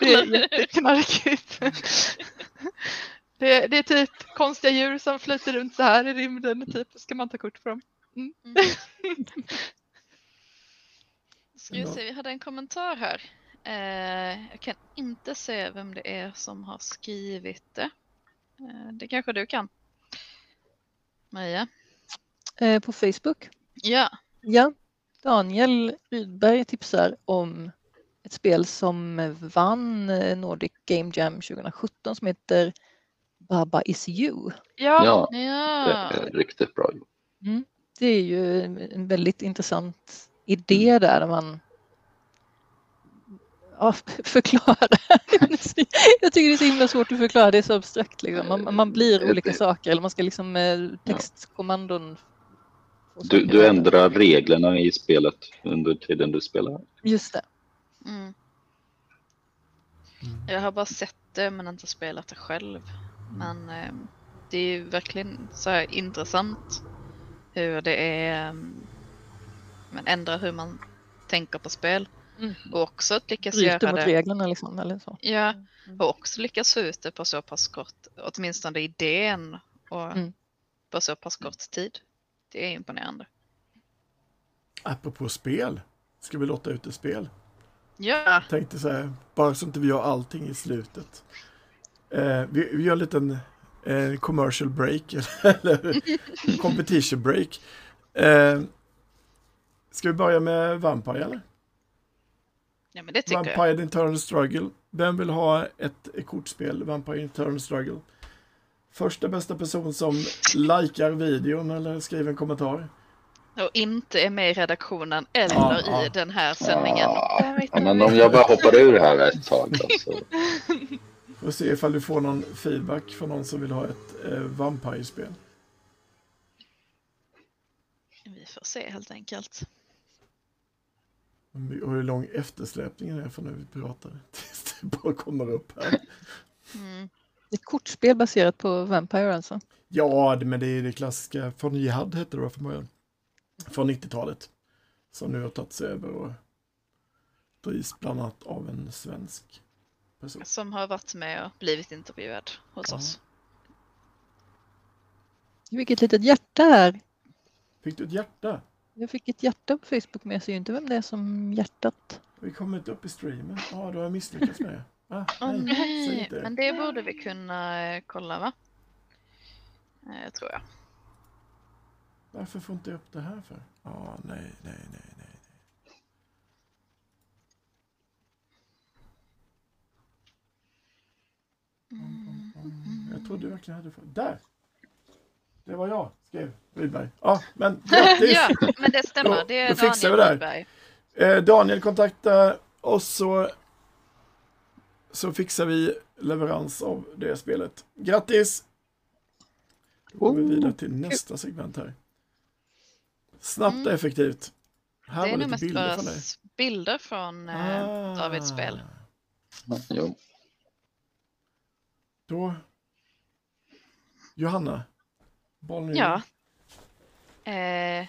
Speaker 2: Det är jätteknarkigt. Det, det är typ konstiga djur som flyter runt så här i rymden, typ ska man ta kort på dem.
Speaker 4: Mm. [laughs] Ska vi se, vi hade en kommentar här. Eh, jag kan inte se vem det är som har skrivit det. Eh, det kanske du kan? Maria?
Speaker 5: Eh, på Facebook.
Speaker 4: Ja,
Speaker 5: Ja, Daniel Rydberg tipsar om ett spel som vann eh, Nordic Game Jam 2017 som heter Baba is you.
Speaker 2: Ja,
Speaker 3: Ja, det är riktigt bra gjort.
Speaker 5: Det är ju en väldigt intressant idé där man ja, [laughs] förklara. [laughs] Jag tycker det är så himla svårt att förklara, det är så abstrakt. Liksom. Man, man blir olika saker eller man ska liksom med textkommandon.
Speaker 3: Du, du ändrar reglerna i spelet under tiden du spelar.
Speaker 5: Just det.
Speaker 4: Mm. Jag har bara sett det men inte spelat det själv. Men eh, det är ju verkligen så här intressant hur det är um, men ändrar hur man tänker på spel.
Speaker 5: Mm.
Speaker 4: Och också att lyckas
Speaker 5: Bryter
Speaker 4: göra
Speaker 5: mot
Speaker 4: det.
Speaker 5: reglerna liksom eller så.
Speaker 4: Ja,
Speaker 5: Mm.
Speaker 4: och också lyckas få ut det på så pass kort, åtminstone idén och
Speaker 5: Mm.
Speaker 4: på så pass kort tid. Det är imponerande.
Speaker 1: Apropå spel. Ska vi låta ut ett spel?
Speaker 4: Ja,
Speaker 1: Tänkte så här, bara så inte vi gör allting i slutet. Eh, vi, vi gör en liten eh, commercial break, [laughs] eller competition break. Eh, ska vi börja med Vampire eller?
Speaker 4: ja men det tycker jag.
Speaker 1: Vampire Internal Struggle. Vem vill ha ett kortspel, Vampire Internal Struggle? Första bästa person som likar videon eller skriver en kommentar.
Speaker 4: Och inte är med i redaktionen eller
Speaker 1: Ja,
Speaker 4: i
Speaker 1: ja.
Speaker 4: den här sändningen. Ni.
Speaker 3: men om jag bara hoppar ur här ett tag då, [laughs]
Speaker 1: Får se ifall du får någon feedback från någon som vill ha ett eh, Vampire-spel.
Speaker 4: Vi får se helt enkelt.
Speaker 1: Och hur lång eftersläpningen är från när vi pratar. [laughs] Tills det bara kommer upp här.
Speaker 4: Mm.
Speaker 5: Ett kortspel baserat på Vampire alltså.
Speaker 1: Ja, det- men det är det klassiska. Från Jihad hette det från början. Från 90-talet. Som nu har tagits över och drivs bland annat av en svensk person.
Speaker 4: Som har varit med och blivit intervjuad hos
Speaker 1: Ja.
Speaker 4: oss.
Speaker 5: Vilket litet hjärta här.
Speaker 1: Fick du ett hjärta?
Speaker 5: Jag fick ett hjärta på Facebook men jag ser ju inte vem det är som hjärtat.
Speaker 1: Vi kommer inte upp i streamen. Ja, då har jag misslyckats med det. Ah, nej,
Speaker 4: nej,
Speaker 1: det.
Speaker 4: men det borde vi kunna eh, kolla va? Eh, tror jag.
Speaker 1: Varför får inte jag upp det här för? Ja, nej, nej, nej, nej. nej. Jag trodde verkligen jag hade för... Där! Det var jag, skrev Rydberg. Ja, men [laughs] grattis!
Speaker 4: ja, men det stämmer.
Speaker 1: Då-
Speaker 4: Det är
Speaker 1: då fixar vi
Speaker 4: Daniel
Speaker 1: det här.
Speaker 4: Rydberg.
Speaker 1: Eh, Daniel kontakta oss så, så fixar vi leverans av det spelet. Grattis! Då går vi
Speaker 5: Oh,
Speaker 1: vidare till nästa segment här. Snabbt och
Speaker 4: Mm.
Speaker 1: effektivt. Här
Speaker 4: Det är
Speaker 1: var
Speaker 4: nog
Speaker 1: lite
Speaker 4: mest
Speaker 1: bilder från dig.
Speaker 4: bilder från eh,
Speaker 1: Ah.
Speaker 4: Davids spel.
Speaker 3: Jo.
Speaker 1: Då... Johanna. Bollen
Speaker 4: Ja. Eh,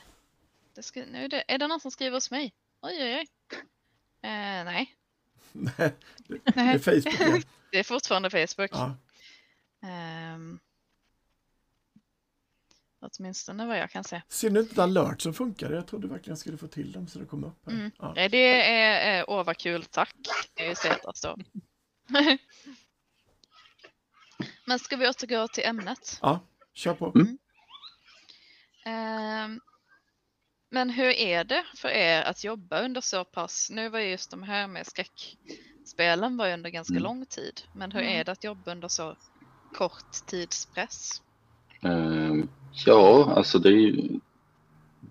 Speaker 4: det ska, nu är, det, är det någon som skriver hos mig? Oj, oj, oj. Eh, nej,
Speaker 1: Nej, [laughs] det, det är. Facebook. Ja. [laughs]
Speaker 4: det är fortfarande Facebook.
Speaker 1: Ja.
Speaker 4: Ehm, åtminstone vad jag kan se.
Speaker 1: Ser du inte alert som funkar? Jag trodde verkligen jag skulle få till dem så det kom upp här.
Speaker 4: Mm.
Speaker 1: Ja.
Speaker 4: Eh, Det är, eh, åh vad kul, tack. Det är ju se att det står. [laughs] Men ska vi återgå till ämnet?
Speaker 1: ja, kör på.
Speaker 3: Mm.
Speaker 4: Ehm, men hur är det för er att jobba under så pass, nu var ju just de här med skräckspelen var ju under ganska
Speaker 3: Mm.
Speaker 4: lång tid, men hur
Speaker 5: Mm.
Speaker 4: är det att jobba under så kort tidspress?
Speaker 3: Ehm, ja, alltså det är ju,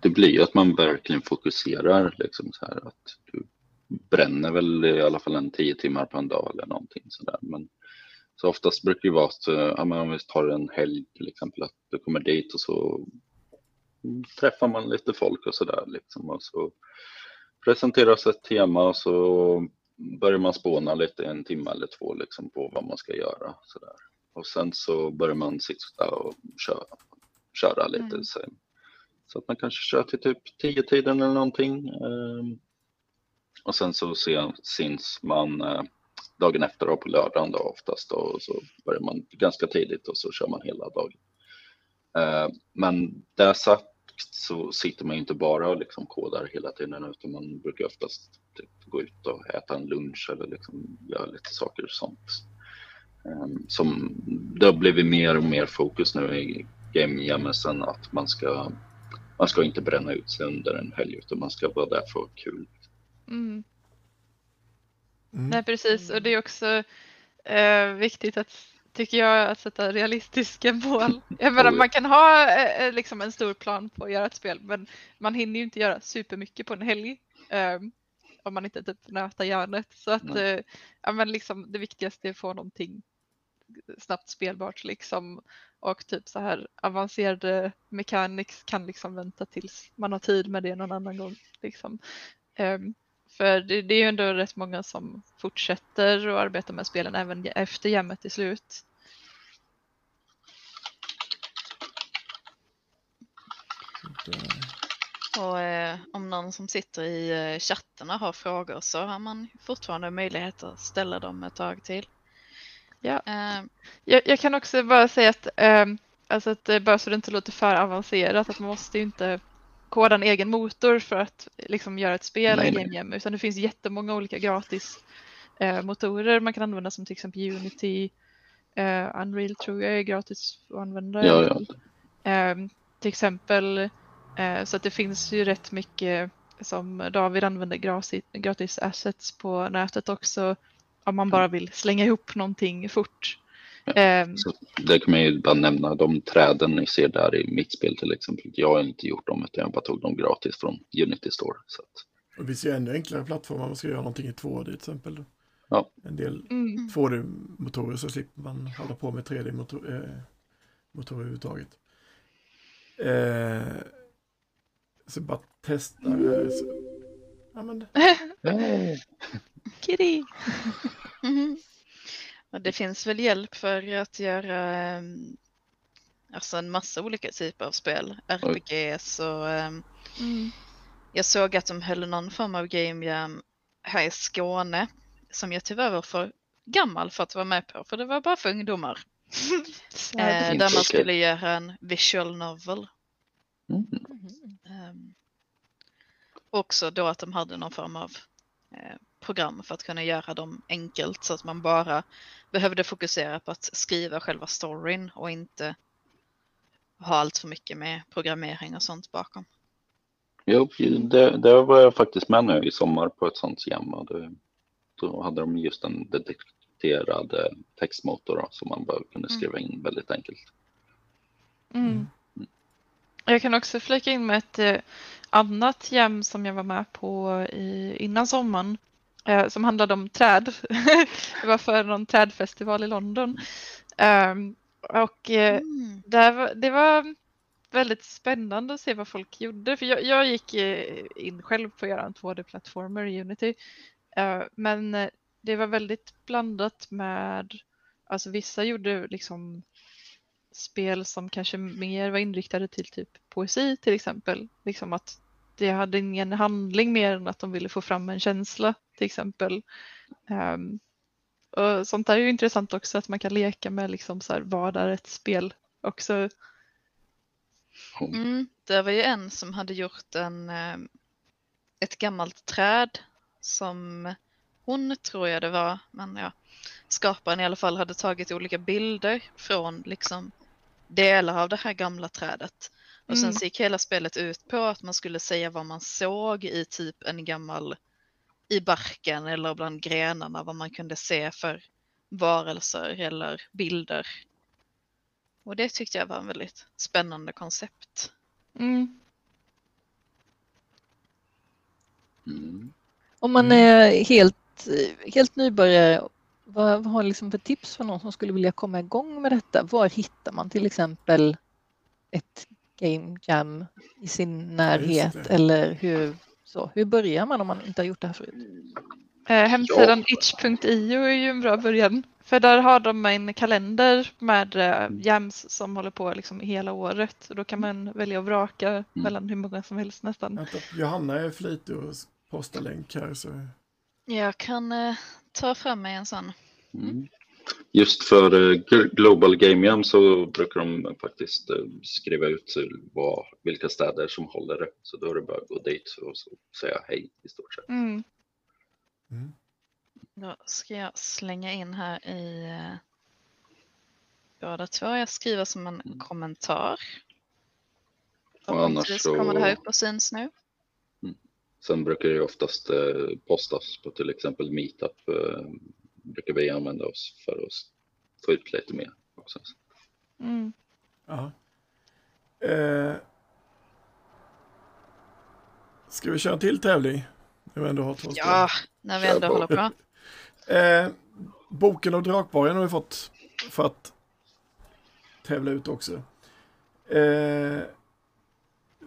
Speaker 3: det blir ju att man verkligen fokuserar liksom så här att du bränner väl i alla fall en tio timmar på en dag eller någonting sådär. Men så oftast brukar det vara att, ja, men om vi tar en helg till exempel, att du kommer dit och så träffar man lite folk och sådär liksom och så presenteras ett tema och så börjar man spåna lite en timme eller två liksom på vad man ska göra sådär. Och sen så börjar man sitta och köra, köra lite.
Speaker 4: Mm.
Speaker 3: Så, så att man kanske kör till typ tio tiden eller någonting. ehm. Och sen så syns man eh, dagen efter då, på lördagen då oftast då, och så börjar man ganska tidigt och så kör man hela dagen. Eh, Men det sagt så sitter man ju inte bara och liksom kodar hela tiden utan man brukar oftast typ gå ut och äta en lunch eller liksom göra lite saker och sånt. Ehm, som det har blivit mer och mer fokus nu i Game Jamesen att man ska man ska inte bränna ut sig under en helg utan man ska vara där för att ha kul.
Speaker 2: Mm.
Speaker 1: Mm.
Speaker 2: Nej precis och det är också eh, viktigt att tycker jag att sätta realistiska [laughs] mål. Jag menar
Speaker 3: Oh,
Speaker 2: man kan ha eh, liksom en stor plan på att göra ett spel men man hinner ju inte göra supermycket på en helg. eh, om man inte typ nötar hjärnet. Så att eh, ja, men liksom, det viktigaste är att få någonting snabbt spelbart liksom. Och typ så här avancerade mechanics kan liksom vänta tills man har tid med det någon annan gång. Liksom. För det, det är ju ändå rätt många som fortsätter att arbeta med spelen även efter jämmet är slut.
Speaker 4: Och eh, om någon som sitter i eh, chattarna har frågor så har man fortfarande möjlighet att ställa dem ett tag till.
Speaker 2: Ja.
Speaker 4: Eh.
Speaker 2: Jag, jag, kan också bara säga att, eh, alltså att eh, bara så det inte låter för avancerat, att man måste ju inte koda en egen motor för att liksom göra ett spel
Speaker 3: Nej,
Speaker 2: i
Speaker 3: nej.
Speaker 2: Game Jam, utan det finns jättemånga olika gratis eh, motorer man kan använda som till exempel Unity, eh, Unreal tror jag är gratis att använda.
Speaker 3: Ja, ja.
Speaker 2: Ehm, till exempel, eh, så att det finns ju rätt mycket som David använder gratis, gratis assets på nätet också om man bara vill slänga ihop någonting fort. Ehm,
Speaker 3: Så det kan man ju bara nämna, de träden ni ser där i mitt spel till exempel. Jag har inte gjort dem utan jag bara tog dem gratis från Unity Store. Så att,
Speaker 1: och vi ser ännu enklare plattformar om man ska göra någonting i 2D till exempel.
Speaker 3: Ja.
Speaker 1: En del
Speaker 2: mm,
Speaker 1: 2D-motorer så slipper man hålla på med 3D-motorer eh, överhuvudtaget. Eh, så bara testa. Så. Ja, men, [laughs]
Speaker 2: kitty! [laughs]
Speaker 4: Och det finns väl hjälp för att göra ehm, alltså en massa olika typer av spel, RPGs och ehm,
Speaker 2: Mm.
Speaker 4: jag såg att de höll någon form av game jam här i Skåne som jag tyvärr var för gammal för att vara med på för det var bara för ungdomar. [laughs]
Speaker 2: Så
Speaker 4: Eh, där man skulle göra en visual novel.
Speaker 3: mm.
Speaker 4: Ehm, också då att de hade någon form av eh, program för att kunna göra dem enkelt så att man bara behövde fokusera på att skriva själva storyn och inte ha allt för mycket med programmering och sånt bakom.
Speaker 3: Jo, det, det var jag faktiskt med nu i sommar på ett sånt jam. och det- Då hade de just en detekterad eh, textmotor då, som man bara kunde
Speaker 4: Mm.
Speaker 3: skriva in väldigt enkelt.
Speaker 2: Mm. Jag kan också flika in med ett eh, annat jam som jag var med på i, innan sommaren eh, som handlade om träd. [laughs] det var för någon trädfestival i London. Ehm, och eh,
Speaker 4: Mm.
Speaker 2: det, var, det var väldigt spännande att se vad folk gjorde. För jag, jag gick eh, in själv på att göra en 2D-plattformer i Unity. Eh, men det var väldigt blandat med, alltså vissa gjorde liksom spel som kanske mer var inriktade till typ poesi till exempel. Liksom att det hade ingen handling mer än att de ville få fram en känsla till exempel. Ehm, och sånt där är ju intressant också att man kan leka med liksom så här, vad är ett spel också.
Speaker 4: Mm. Det var ju en som hade gjort en, eh, ett gammalt träd som hon tror jag det var, men ja, skaparen i alla fall hade tagit olika bilder från liksom delar av det här gamla trädet. Och sen
Speaker 2: Mm.
Speaker 4: så gick hela spelet ut på att man skulle säga vad man såg i typ en gammal i barken eller bland grenarna vad man kunde se för varelser eller bilder. Och det tyckte jag var en väldigt spännande koncept.
Speaker 2: Mm.
Speaker 3: Mm.
Speaker 5: Om man
Speaker 1: Mm.
Speaker 5: är helt, helt nybörjare, vad, vad har liksom för tips för någon som skulle vilja komma igång med detta? Var hittar man till exempel ett game jam i sin närhet eller hur, så, hur börjar man om man inte har gjort det här förut?
Speaker 2: Eh, hemsidan itch.io är ju en bra början. För där har de en kalender med eh, jams som håller på liksom hela året. Och då kan man välja att vraka mellan hur många som helst nästan.
Speaker 1: vänta, Johanna är flitig och postar länk här. Så.
Speaker 4: Jag kan eh, ta fram mig en sån.
Speaker 3: Mm. Just för eh, Gl- Global Game Jam så brukar de faktiskt eh, skriva ut vad, vilka städer som håller det. Så då är det bara att gå dit och så säga hej i stort sett.
Speaker 2: Mm.
Speaker 1: Mm.
Speaker 4: Då ska jag slänga in här i eh, båda två. Jag skriver som en
Speaker 3: Mm.
Speaker 4: kommentar.
Speaker 3: Och annars så-
Speaker 4: kommer det här upp och syns nu.
Speaker 3: Sen brukar det oftast postas på till exempel Meetup. Brukar vi använda oss för att få ut lite mer också.
Speaker 2: Mm.
Speaker 1: Ja. Eh, ska vi köra en till tävling? När vi ändå har två
Speaker 4: Ja, när vi ändå
Speaker 3: på.
Speaker 4: håller på. [laughs]
Speaker 1: Eh, boken och Drakborgen har vi fått för att tävla ut också. Eh,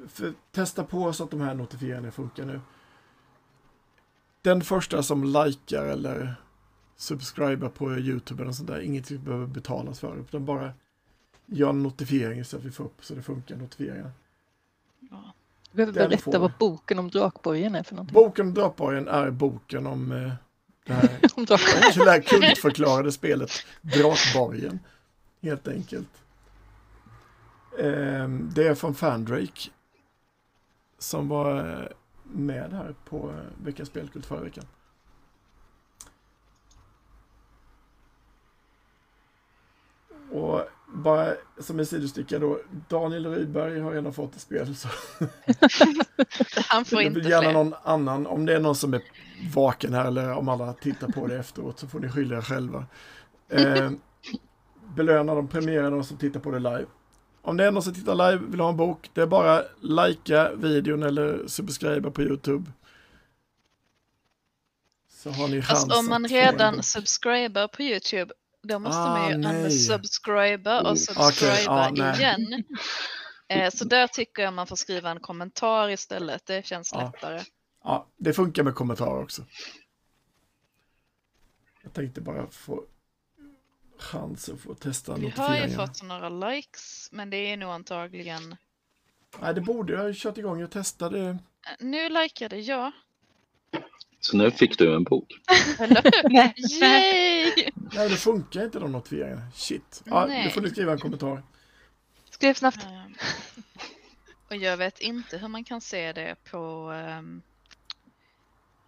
Speaker 1: för, testa på så att de här notifieringarna funkar nu. Den första som likar eller subscriber på YouTube eller sånt där, inget vi behöver betalas för, utan bara gör en notifiering så att vi får upp så det funkar notifieringarna.
Speaker 2: Ja.
Speaker 5: Du behöver
Speaker 1: Den
Speaker 5: berätta
Speaker 1: får
Speaker 5: vad boken om Drakborgen är för någonting.
Speaker 1: Boken om Drakborgen är boken om eh, det här [laughs] det här kultförklarade spelet Drakborgen. Helt enkelt. Ehm, det är från Fandrake. Som var eh, med här på eh, veckans spelkult förra veckan. Och bara som en sidosticka då, Daniel Rydberg har redan fått ett spel. Så [laughs]
Speaker 2: Han får inte
Speaker 1: gärna
Speaker 2: fler.
Speaker 1: någon annan, om det är någon som är vaken här eller om alla tittar på det efteråt så får ni skylla er själva. Eh, belöna de premierade de som tittar på det live. Om det är någon som tittar live vill ha en bok, det är bara likea videon eller subscriba på Youtube. Så har ni chans
Speaker 2: Fast om man redan subscriber på Youtube, då måste
Speaker 1: Ah,
Speaker 2: man ju
Speaker 1: nej.
Speaker 2: unsubscriba och subscriba
Speaker 1: ah, nej.
Speaker 2: igen. [laughs] Eh, så där tycker jag man får skriva en kommentar istället. Det känns
Speaker 1: Ja.
Speaker 2: lättare.
Speaker 1: Ja, det funkar med kommentarer också. Jag tänkte bara få chans att få testa
Speaker 2: Vi har ju fått några likes, men det är nog antagligen...
Speaker 1: Nej, det borde jag ha kört igång. Jag testade.
Speaker 2: Eh, Nu likade jag.
Speaker 3: Så nu fick du en bok. [laughs]
Speaker 2: Yay! [laughs]
Speaker 1: Nej, det funkar inte de notifieringarna. Shit. Ja,
Speaker 2: Nej.
Speaker 1: då får ni skriva en kommentar.
Speaker 4: Skriv snabbt.
Speaker 2: Och jag vet inte hur man kan se det på ehm,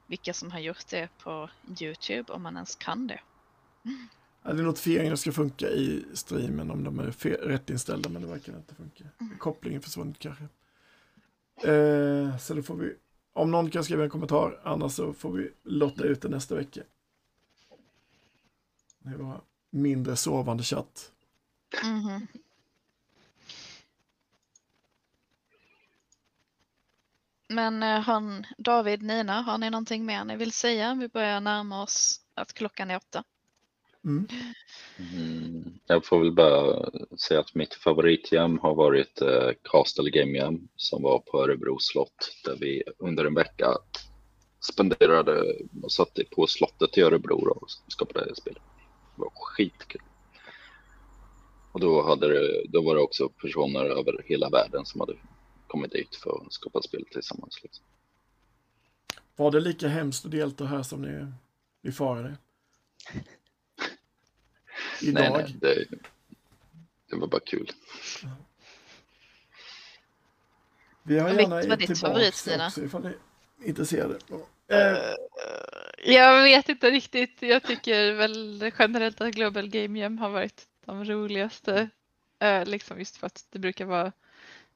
Speaker 2: vilka som har gjort det på Youtube, om man ens kan det.
Speaker 1: Ja, det är notifieringarna ska funka i streamen om de är rätt inställda, men det verkar inte funka. Kopplingen försvunnit kanske. Eh, så då får vi, om någon kan skriva en kommentar, annars så får vi lotta ut det nästa vecka. Det var mindre sovande chatt.
Speaker 2: Mhm. Men eh, han, David, Nina, har ni någonting mer ni vill säga? Vi börjar närma oss att klockan är åtta.
Speaker 1: Mm.
Speaker 3: Mm, jag får väl bara säga att mitt favoritjam har varit eh, Castle Game Jam som var på Örebro slott där vi under en vecka spenderade och satt på slottet i Örebro då och skapade spel. Det var skitkul. Och då, hade det, då var det också personer över hela världen som hade kommit dit för att skapa spel tillsammans. Liksom.
Speaker 1: Var det lika hemskt att delta här som ni befarade? [laughs] Idag?
Speaker 3: Nej, nej, det, det var bara kul.
Speaker 1: Vi har gärna
Speaker 2: vilket var ditt favorit, Stina?
Speaker 1: också ifall ni är intresserade. Eh,
Speaker 2: jag vet inte riktigt. Jag tycker väl generellt att Global Game Jam har varit de roligaste. Eh, liksom just för att det brukar vara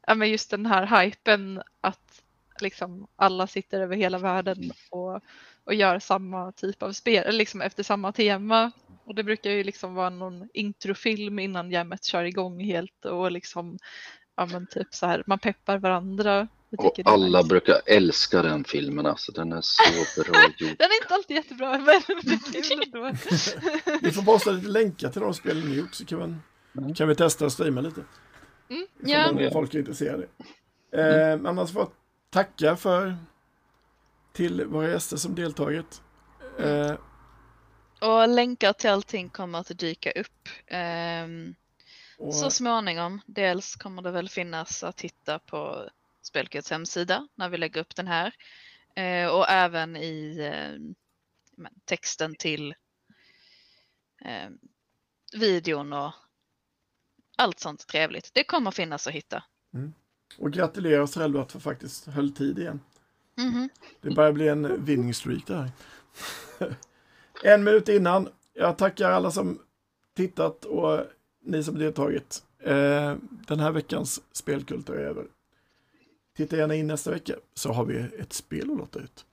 Speaker 2: ja, men just den här hypen att liksom alla sitter över hela världen och, och gör samma typ av spel, liksom efter samma tema. Och det brukar ju liksom vara någon introfilm innan jammet kör igång helt och liksom ja men typ så här, man peppar varandra.
Speaker 3: Och alla
Speaker 2: nice.
Speaker 3: brukar älska den filmen, alltså den är så bra [laughs] gjord.
Speaker 2: Den är inte alltid jättebra men [laughs] det är kul [laughs] ändå.
Speaker 1: Vi får posta lite länkar till de spelen ni gjort så kan, man,
Speaker 3: Mm.
Speaker 1: kan vi testa och streama lite.
Speaker 2: Mm, ja.
Speaker 1: någon- folk är intresserade. Eh, annars får jag tacka för till våra gäster som deltagit. Eh,
Speaker 2: Och länkar till allting kommer att dyka upp ehm,
Speaker 1: och,
Speaker 2: så småningom. Dels kommer det väl finnas att hitta på Spelkits hemsida när vi lägger upp den här. Eh, och även i eh, texten till eh, videon och allt sånt trevligt. Det kommer finnas att hitta.
Speaker 1: och gratulera oss själva att vi faktiskt höll tid igen.
Speaker 2: Mhm.
Speaker 1: Det börjar bli en winning streak där. [laughs] en minut innan. Jag tackar alla som tittat och ni som deltagit. Eh, den här veckans spelkult är över. Titta gärna in nästa vecka så har vi ett spel att låta ut.